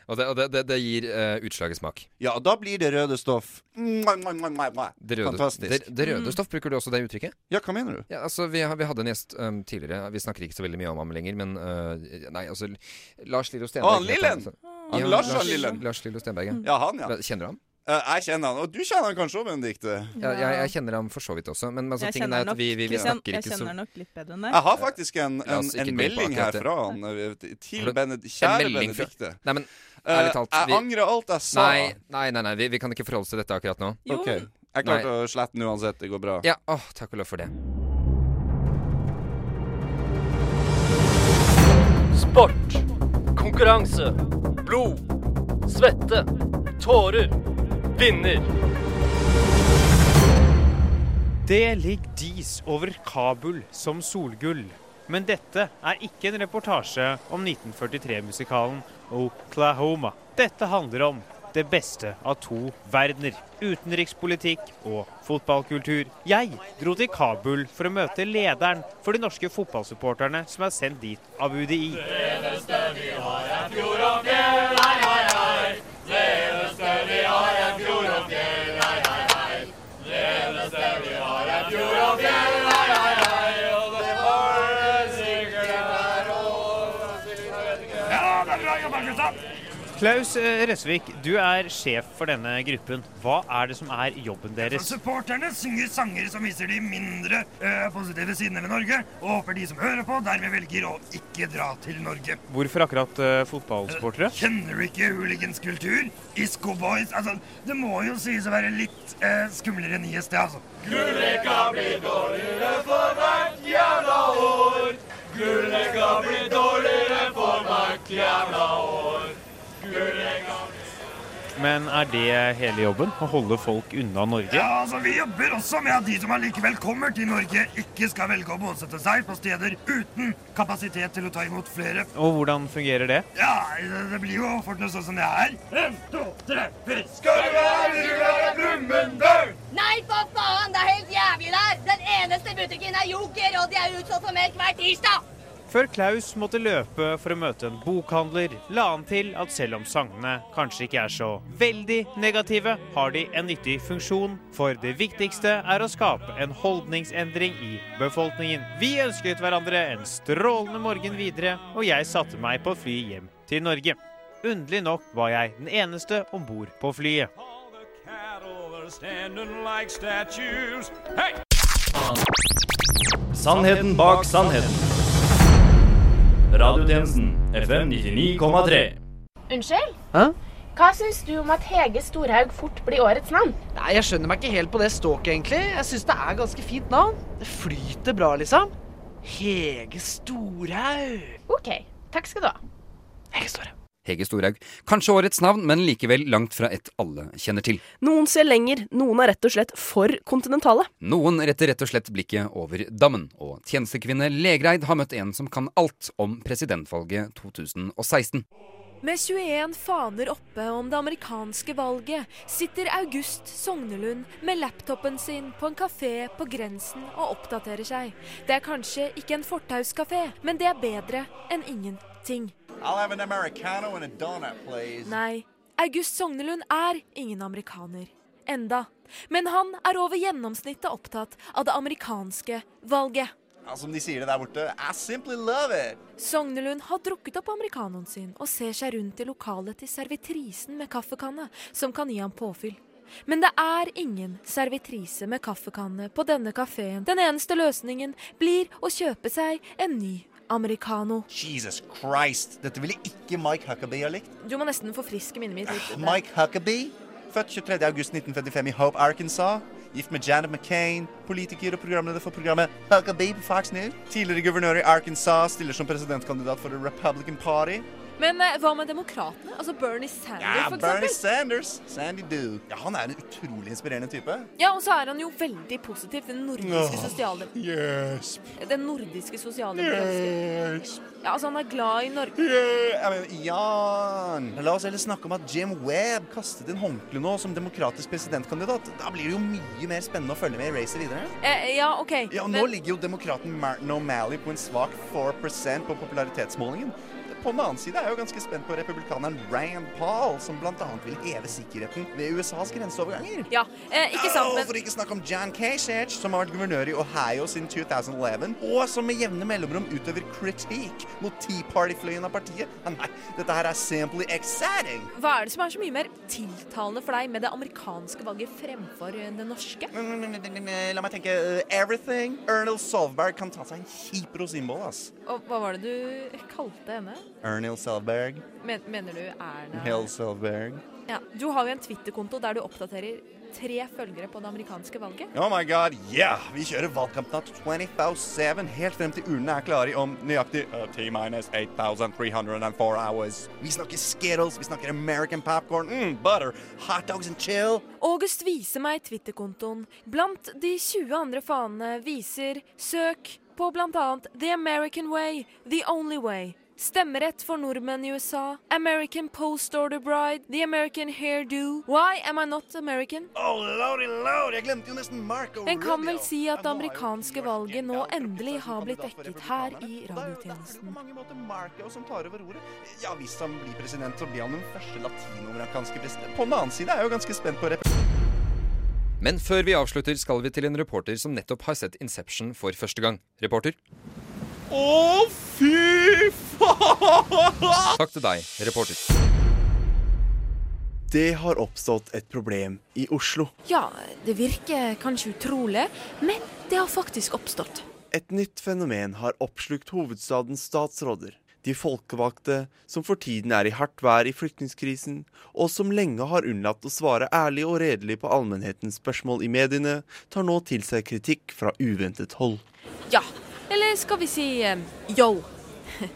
Og det, og det, det, det gir uh, utslag i smak. Ja, og da blir det røde stoff. Mwah, mwah, mwah, mwah, mwah. Det røde, Fantastisk. Det, det røde stoff, bruker du også det uttrykket? Ja, hva mener du? Ja, altså, vi, vi hadde en gjest um, tidligere. Vi snakker ikke så veldig mye om ham lenger, men uh, Nei, altså Lars Lillo Stenberg. Å, han Lillen! heter Han Ja, Lars Lars, Lillen. Lars Lillo Stenberg, ja. Ja, han, ja. Kjenner du ham? Eh, jeg kjenner han, og du kjenner han kanskje òg, Benedicte? Ja, jeg, jeg kjenner ham for så vidt også, men altså, Jeg tingen er at nok, vi, vi, vi snakker ikke så kjenner nok litt bedre enn deg. Jeg har faktisk en, en, en melding her fra han eh, til Bened kjære melding Benedicte. Nei, men Eh, ærlig talt jeg angrer alt jeg sa. Nei, nei, nei, nei vi, vi kan ikke forholde oss til dette akkurat nå. OK. Jeg klarte å slette den uansett. Det går bra. Ja, åh, takk og lov for det. Sport. Konkurranse. Blod. Svette. Tårer. Vinner. Det ligger dis over Kabul som solgull. Men dette er ikke en reportasje om 1943-musikalen Oklahoma. Dette handler om det beste av to verdener. Utenrikspolitikk og fotballkultur. Jeg dro til Kabul for å møte lederen for de norske fotballsupporterne som er sendt dit av UDI. Ja, Klaus eh, Røsvik, du er sjef for denne gruppen. Hva er det som er jobben deres? Supporterne synger sanger som viser de mindre uh, positive sidene ved Norge, og håper de som hører på, dermed velger å ikke dra til Norge. Hvorfor akkurat fotballsportere? fotballsupportere? Kjenner du ikke hooliganskultur? Isco Boys? Altså, det må jo sies å være litt eh, skumlere enn IS, det, altså. Gullrekka blir dårligere for hvert jævla år. Gullrekka blir dårligere for hvert jævla år. Men er det hele jobben? Å holde folk unna Norge? Ja, altså Vi jobber også med at de som allikevel kommer til Norge, ikke skal velge å bosette seg på steder uten kapasitet til å ta imot flere. Og hvordan fungerer det? Ja, det- det blir jo fort noe sånn som det er. En, to, tre, fire. Skal du være du rullere Brumunddal? Nei, for faen! Det er helt jævlig der! Den eneste butikken er Joker, og de er utsolgt for melk hver tirsdag! Før Klaus måtte løpe for å møte en bokhandler, la han til at selv om sangene kanskje ikke er så veldig negative, har de en nyttig funksjon, for det viktigste er å skape en holdningsendring i befolkningen. Vi ønsket hverandre en strålende morgen videre, og jeg satte meg på fly hjem til Norge. Underlig nok var jeg den eneste om bord på flyet. Standing like. Hey! Sannheten bak sannheten. Radiotjenesten FM 99,3. Unnskyld? Hæ? Hva syns du om at Hege Storhaug fort blir årets navn? Nei, Jeg skjønner meg ikke helt på det ståket, egentlig. Jeg syns det er ganske fint navn. Det flyter bra, liksom. Hege Storhaug. OK. Takk skal du ha. Hege Storhaug. Hege Storhaug. Kanskje årets navn, men likevel langt fra et alle kjenner til. Noen ser lenger, noen er rett og slett for kontinentale. Noen retter rett og slett blikket over dammen, og tjenestekvinne Legreid har møtt en som kan alt om presidentvalget 2016. Med 21 faner oppe om det amerikanske valget sitter August Sognelund med laptopen sin på en kafé på grensen og oppdaterer seg. Det er kanskje ikke en fortauskafé, men det er bedre enn ingenting. I'll have an Americano and a donut. Nei, August Sognelund er ingen amerikaner. Enda. Men han er over gjennomsnittet opptatt av det amerikanske valget. Ja, som de sier det der borte, I simply love it. Sognelund har drukket opp americanoen sin og ser seg rundt i lokalet til servitrisen med kaffekanne, som kan gi ham påfyll. Men det er ingen servitrise med kaffekanne på denne kafeen. Den eneste løsningen blir å kjøpe seg en ny americano. Jesus Christ, dette ville ikke Mike Huckabee ha likt. Du må nesten forfriske minnet mitt litt. <sighs> Mike Huckabee, født 23.8.1955 i Hope, Arkansas. Gift med Janet McCain, politiker og programleder for programmet Huckabee på Fox News. Tidligere guvernør i Arkansas, stiller som presidentkandidat for The Republican Party. Men eh, hva med demokratene? Altså Bernie Sanders, Ja, for Bernie eksempel. Sanders. Sandy Duke. Ja, han er en utrolig inspirerende type. Ja, og så er han jo veldig positiv til den nordiske Åh, sosiale... Yes. Den nordiske sosialdemokratiske Ja, altså han er glad i Norge. Yeah, jeg mener, Jan! La oss heller snakke om at Jim Webb kastet inn håndkleet nå som demokratisk presidentkandidat. Da blir det jo mye mer spennende å følge med i racet videre. Eh, ja, OK. Ja, og Nå ligger jo demokraten Martin O'Malley på en svak 4% på popularitetsmålingen. På den annen side er jeg jo ganske spent på republikaneren Rand Paul, som bl.a. vil heve sikkerheten ved USAs grenseoverganger. Ja, eh, ikke sant, men... for ikke snakke om Jan Kasich, som har vært guvernør i Ohio siden 2011, og som med jevne mellomrom utøver kritikk mot Tea Party-fløyen av partiet. Ja, Nei, dette her er simply exciting. hva er det som er så mye mer tiltalende for deg med det amerikanske valget fremfor eh, det norske? La meg tenke uh, everything. Ernil Solberg kan ta seg en kjip rosinbolle, ass. Og hva var det du kalte henne? Ernil Selberg. Men, mener du Erna Hill Selberg. Ja, Du har jo en Twitter-konto der du oppdaterer tre følgere på det amerikanske valget. Oh my god, yeah! Vi kjører valgkampnatt 24-7 helt frem til urnene er klare om nøyaktig uh, T-minus 8304 hours. Vi snakker Skittles, vi snakker American popcorn, mm, butter, hot dogs and chill. August viser meg Twitter-kontoen. Blant de 20 andre fanene viser søk på annet The American Way, The Only Way. Stemmerett for nordmenn i USA. American Post Order Bride. The American Hairdo. Why am I not American? Oh, lordy lordy. jeg glemte jo nesten Marco En kan vel si at det amerikanske valget nå endelig har blitt dekket her i radiotjenesten. På mange måter Marco som tar over ordet. Ja, hvis han blir president, så blir han den første latinoamerikanske presidenten. På den annen side er jeg jo ganske spent på rep... Men før vi avslutter, skal vi til en reporter som nettopp har sett Inception for første gang. Reporter? Å, fy faen! Takk til deg, reporter. Det har oppstått et problem i Oslo. Ja, det virker kanskje utrolig, men det har faktisk oppstått. Et nytt fenomen har oppslukt hovedstadens statsråder. De folkevalgte som for tiden er i hardt vær i flyktningkrisen, og som lenge har unnlatt å svare ærlig og redelig på allmennhetens spørsmål i mediene, tar nå til seg kritikk fra uventet hold. Ja, eller skal vi si eh, yo. <laughs>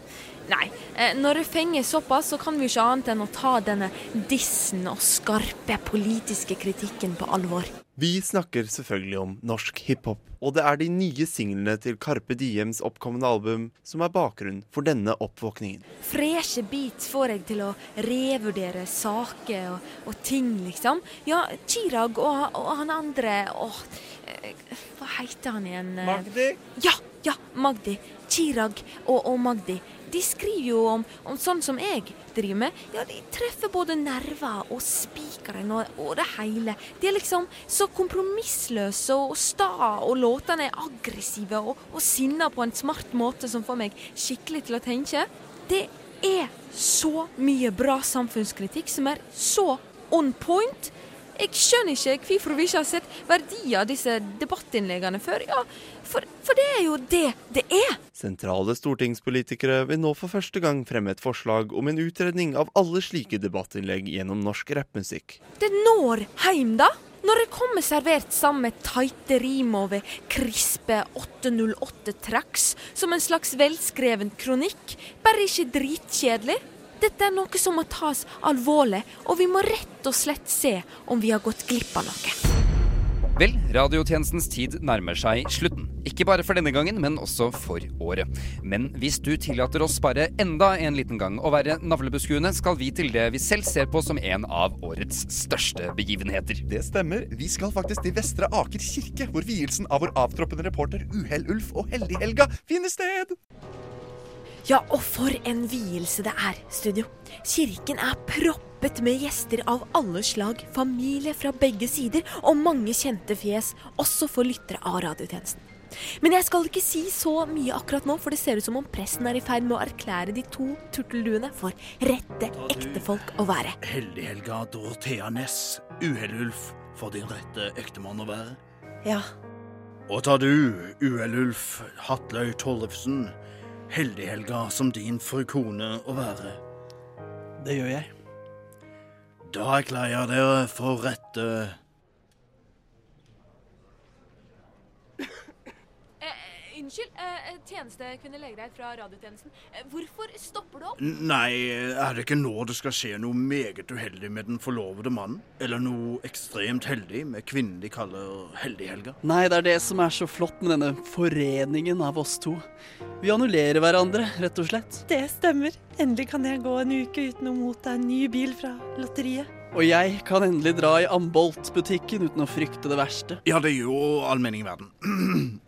Nei, eh, når det fenger såpass, så kan vi ikke annet enn å ta denne dissen og skarpe politiske kritikken på alvor. Vi snakker selvfølgelig om norsk hiphop, og det er de nye singlene til Carpe Diems oppkommende album som er bakgrunnen for denne oppvåkningen. Freshe beats får jeg til å revurdere saker og, og ting, liksom. Ja, Chirag og, og han andre Åh, eh, hva heter han igjen? Magdi? Ja, ja, Magdi. Chirag og, og Magdi. De skriver jo om, om sånn som jeg driver med. Ja, De treffer både nerver og spikeren og, og det hele. De er liksom så kompromissløse og sta, og låtene er aggressive og, og sinna på en smart måte som får meg skikkelig til å tenke. Det er så mye bra samfunnskritikk som er så on point. Jeg skjønner ikke hvorfor vi ikke har sett verdier av disse debattinnleggene før. Ja, for, for det er jo det det er. Sentrale stortingspolitikere vil nå for første gang fremme et forslag om en utredning av alle slike debattinnlegg gjennom norsk rappmusikk. Det når heim, da. Når det kommer servert sammen med tighte rim over krispe 808-tracks som en slags velskreven kronikk, bare ikke dritkjedelig. Dette er noe som må tas alvorlig, og vi må rett og slett se om vi har gått glipp av noe. Vel, radiotjenestens tid nærmer seg slutten. Ikke bare for denne gangen, men også for året. Men hvis du tillater oss bare enda en liten gang å være navlebeskuende, skal vi til det vi selv ser på som en av årets største begivenheter. Det stemmer. Vi skal faktisk til Vestre Aker kirke, hvor vielsen av vår avtroppende reporter Uhell-Ulf og Heldig-Helga finner sted. Ja, og for en vielse det er, studio. Kirken er proppet med gjester av alle slag, familie fra begge sider og mange kjente fjes, også for lyttere av radiotjenesten. Men jeg skal ikke si så mye akkurat nå, for det ser ut som om presten er i ferd med å erklære de to turtelduene for rette ektefolk å være. Heldig-Helga Dorothea Næss, Uhell-Ulf, for din rette ektemann å være. Ja. Og tar du, Uhellulf Hatløy Tollefsen, Heldig-Helga som din fru kone å være? Det gjør jeg. Da erklærer jeg dere for rette Eh, unnskyld, eh, tjenestekvinne Legreid fra radiotjenesten. Eh, hvorfor stopper du opp? Nei, er det ikke nå det skal skje noe meget uheldig med den forlovede mannen? Eller noe ekstremt heldig med kvinnen de kaller Heldighelga? Nei, det er det som er så flott med denne foreningen av oss to. Vi annullerer hverandre, rett og slett. Det stemmer. Endelig kan jeg gå en uke uten å motta en ny bil fra lotteriet. Og jeg kan endelig dra i Ambolt-butikken uten å frykte det verste. Ja, det er jo allmenning i verden. <clears throat>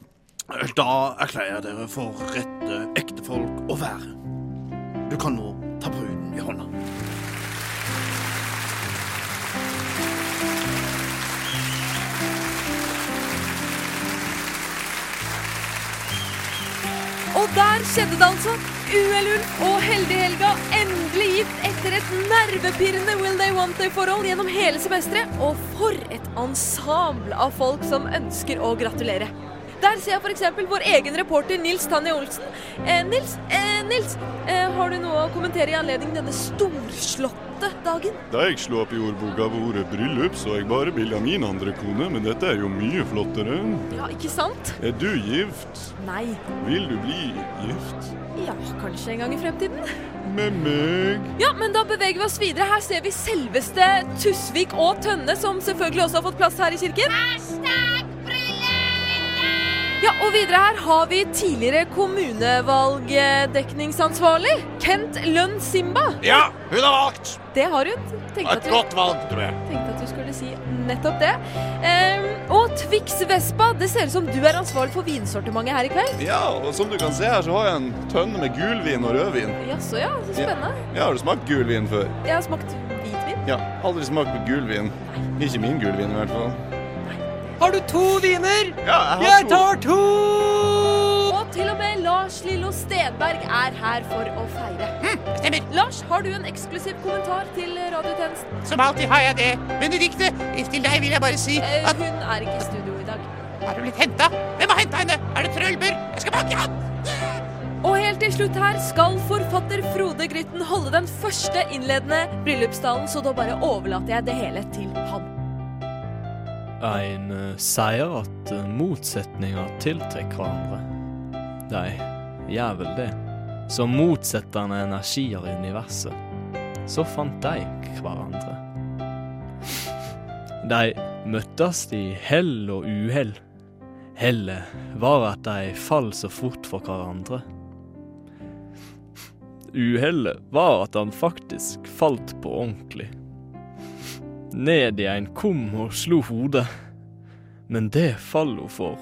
Da erklærer jeg dere for rette ektefolk å være. Du kan nå ta bruden i hånda. Og der skjedde det altså. UL-Ulf og Heldig-Helga endelig gitt etter et nervepirrende Will They Want They-forhold gjennom hele semesteret. Og for et ensemble av folk som ønsker å gratulere. Der ser jeg f.eks. vår egen reporter Nils Tanje Olsen. Eh, Nils, eh, Nils eh, har du noe å kommentere i anledning denne storslåtte dagen? Da jeg slo opp i ordboka ved ordet bryllup, så jeg bare bildet av min andre kone, men dette er jo mye flottere. Ja, ikke sant? Er du gift? Nei. Vil du bli gift? Ja, kanskje en gang i fremtiden. Med meg? Ja, men da beveger vi oss videre. Her ser vi selveste Tusvik og Tønne, som selvfølgelig også har fått plass her i kirken. Ja, og videre her har vi tidligere kommunevalgdekningsansvarlig, Kent Lønn Simba. Ja, hun har valgt! Det har hun. Tenkte at Et du- godt valg, tror jeg. Tenkte at du skulle si nettopp det. Um, og Twix Vespa, det ser ut som du er ansvarlig for vinsortimentet her i kveld. Ja, og som du kan se her, så har jeg en tønne med gulvin og rødvin. Jaså, ja. Så spennende. Ja, har du smakt gulvin før? Jeg har smakt hvitvin. Ja, aldri smakt på gulvin. Ikke min gulvin i hvert fall. Har du to viner? Ja, jeg har Jeg to. tar to! Og til og med Lars Lillo Stenberg er her for å feire. stemmer. Lars, har du en eksklusiv kommentar til radiotjenesten? Som alltid har jeg det. Benedicte, til deg vil jeg bare si Eh, at Hun er ikke i studio i dag. Har du blitt henta? Hvem har henta henne? Er det Trølber? Jeg skal banke han! Og helt til slutt her skal forfatter Frode Grytten holde den første innledende bryllupstalen, så da bare overlater jeg det hele til ham. En eh, sier at eh, motsetninger tiltrekker hverandre. De gjør vel det. Som motsettende energier i universet. Så fant de hverandre. De møttes i hell og uhell. Hellet var at de fall så fort for hverandre. Uhellet var at han faktisk falt på ordentlig. Ned i en kum og slo hodet. Men det fall hun for,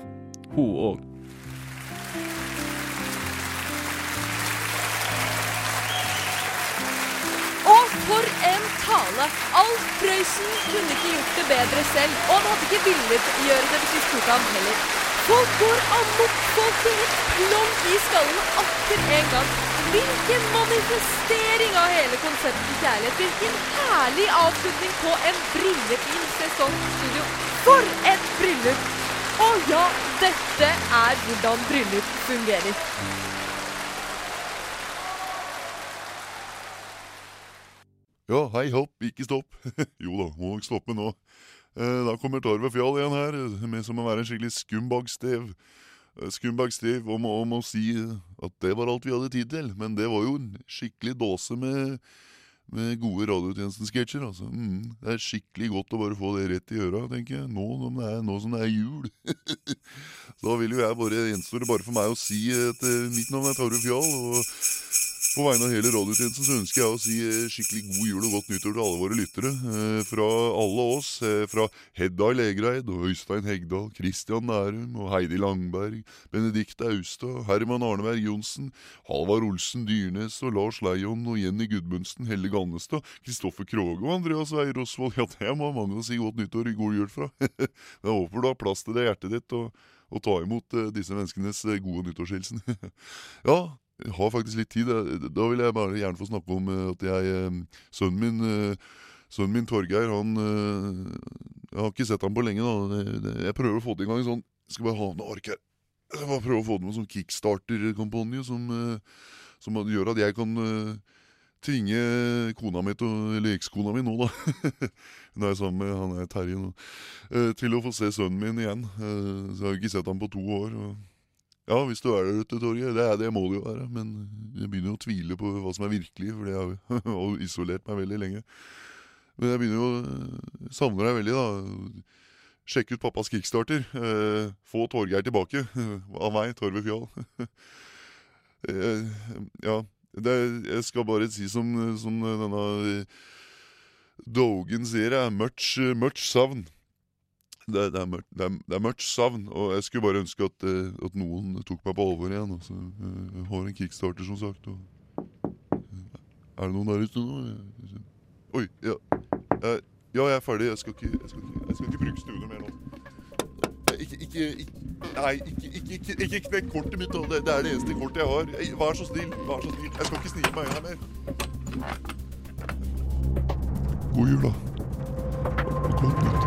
hun òg. Og for en tale! Alf Prøysen kunne ikke gjort det bedre selv, og han hadde ikke villet gjøre det hvis vi spurte ham heller. Folk går amok, folk blir helt plomb i skallen atter en gang. Hvilken manifestering av hele konseptet kjærlighet. Hvilken herlig avslutning på en brillefin sesong studio. For et bryllup! Og ja, dette er hvordan bryllup fungerer. Ja, hei hopp, ikke stopp. <laughs> jo da, må nok stoppe nå. Eh, Da kommer Torve Fjall igjen her, med som å være en skikkelig skumbagstev. Eh, Skumbagstev om, om å si at det var alt vi hadde tid til. Men det var jo en skikkelig dåse med, med gode radiotjenesten-sketsjer. Altså. Mm, det er skikkelig godt å bare få det rett i øra, tenker jeg. Nå som det er, nå som det er jul. <laughs> Da vil jo jeg bare, gjenstår det bare for meg å si at eh, mitt navn er Tarjei Fjall. og på vegne av hele radiotjenesten så ønsker jeg å si eh, skikkelig god jul og godt nyttår til alle våre lyttere. Eh, Fra alle oss, eh, fra Hedda Legreid og Øystein Hegdal, Christian Nærum og Heidi Langberg, Benedicte Austad, Herman Arneberg Johnsen, Halvard Olsen Dyrnes og Lars Leion og Jenny Gudmundsen, Helle Gannestad, Kristoffer Kroge og Andreas Weier Osvold. Ja, det må mange å si godt nyttår og god jul fra. <laughs> Jeg håper du har plass til det hjertet ditt og, og ta imot disse menneskenes gode nyttårshilsen. <laughs> ja, har faktisk litt tid. Da- vil jeg bare gjerne få snakke om eh, at jeg eh, Sønnen min, eh, sønnen min Torgeir, han Jeg har ikke sett ham på lenge, da. Jeg prøver å få til en gang en sånn Skal bare ha noe ark her. jeg bare prøve å få til en sånn kickstarter-kampanje som, som gjør at jeg kan tvinge kona mi eller ekskona mi nå, da. <laughs> Hun er sammen med han er Terje nå. Til å få se sønnen min igjen. Så jeg har ikke sett ham på to år. Og ja, hvis du er der ute, Torgeir. Det, det må det jo være. Men jeg begynner jo å tvile på hva som er virkelig, for jeg har jo- <laughs> isolert meg veldig lenge. Men jeg begynner jo å savne deg veldig, da. Sjekk ut pappas kickstarter. Eh, få Torgeir tilbake. Av meg, Torve Fjall. <laughs> eh, ja, det, jeg skal bare si som, som denne eh, Dogen sier, er much, much savn. Det, det, er mørkt, det, er, det er mørkt savn, og jeg skulle bare ønske at, eh, at noen tok meg på alvor igjen. Altså. Jeg har en kickstarter, som sagt. Og... Er det noen der ute nå? Oi, ja. Eh, ja, jeg er ferdig. Jeg skal ikke, jeg skal ikke, jeg skal ikke bruke studio mer nå. Eh, Ikke, ikke, ikke Nei, ikke, ikke, knekk kortet mitt. Det, det er det eneste kortet jeg har. Eh, Vær så snill. Vær så snill. Jeg skal ikke snike meg inn her mer. God jul, da. Og godt nytt.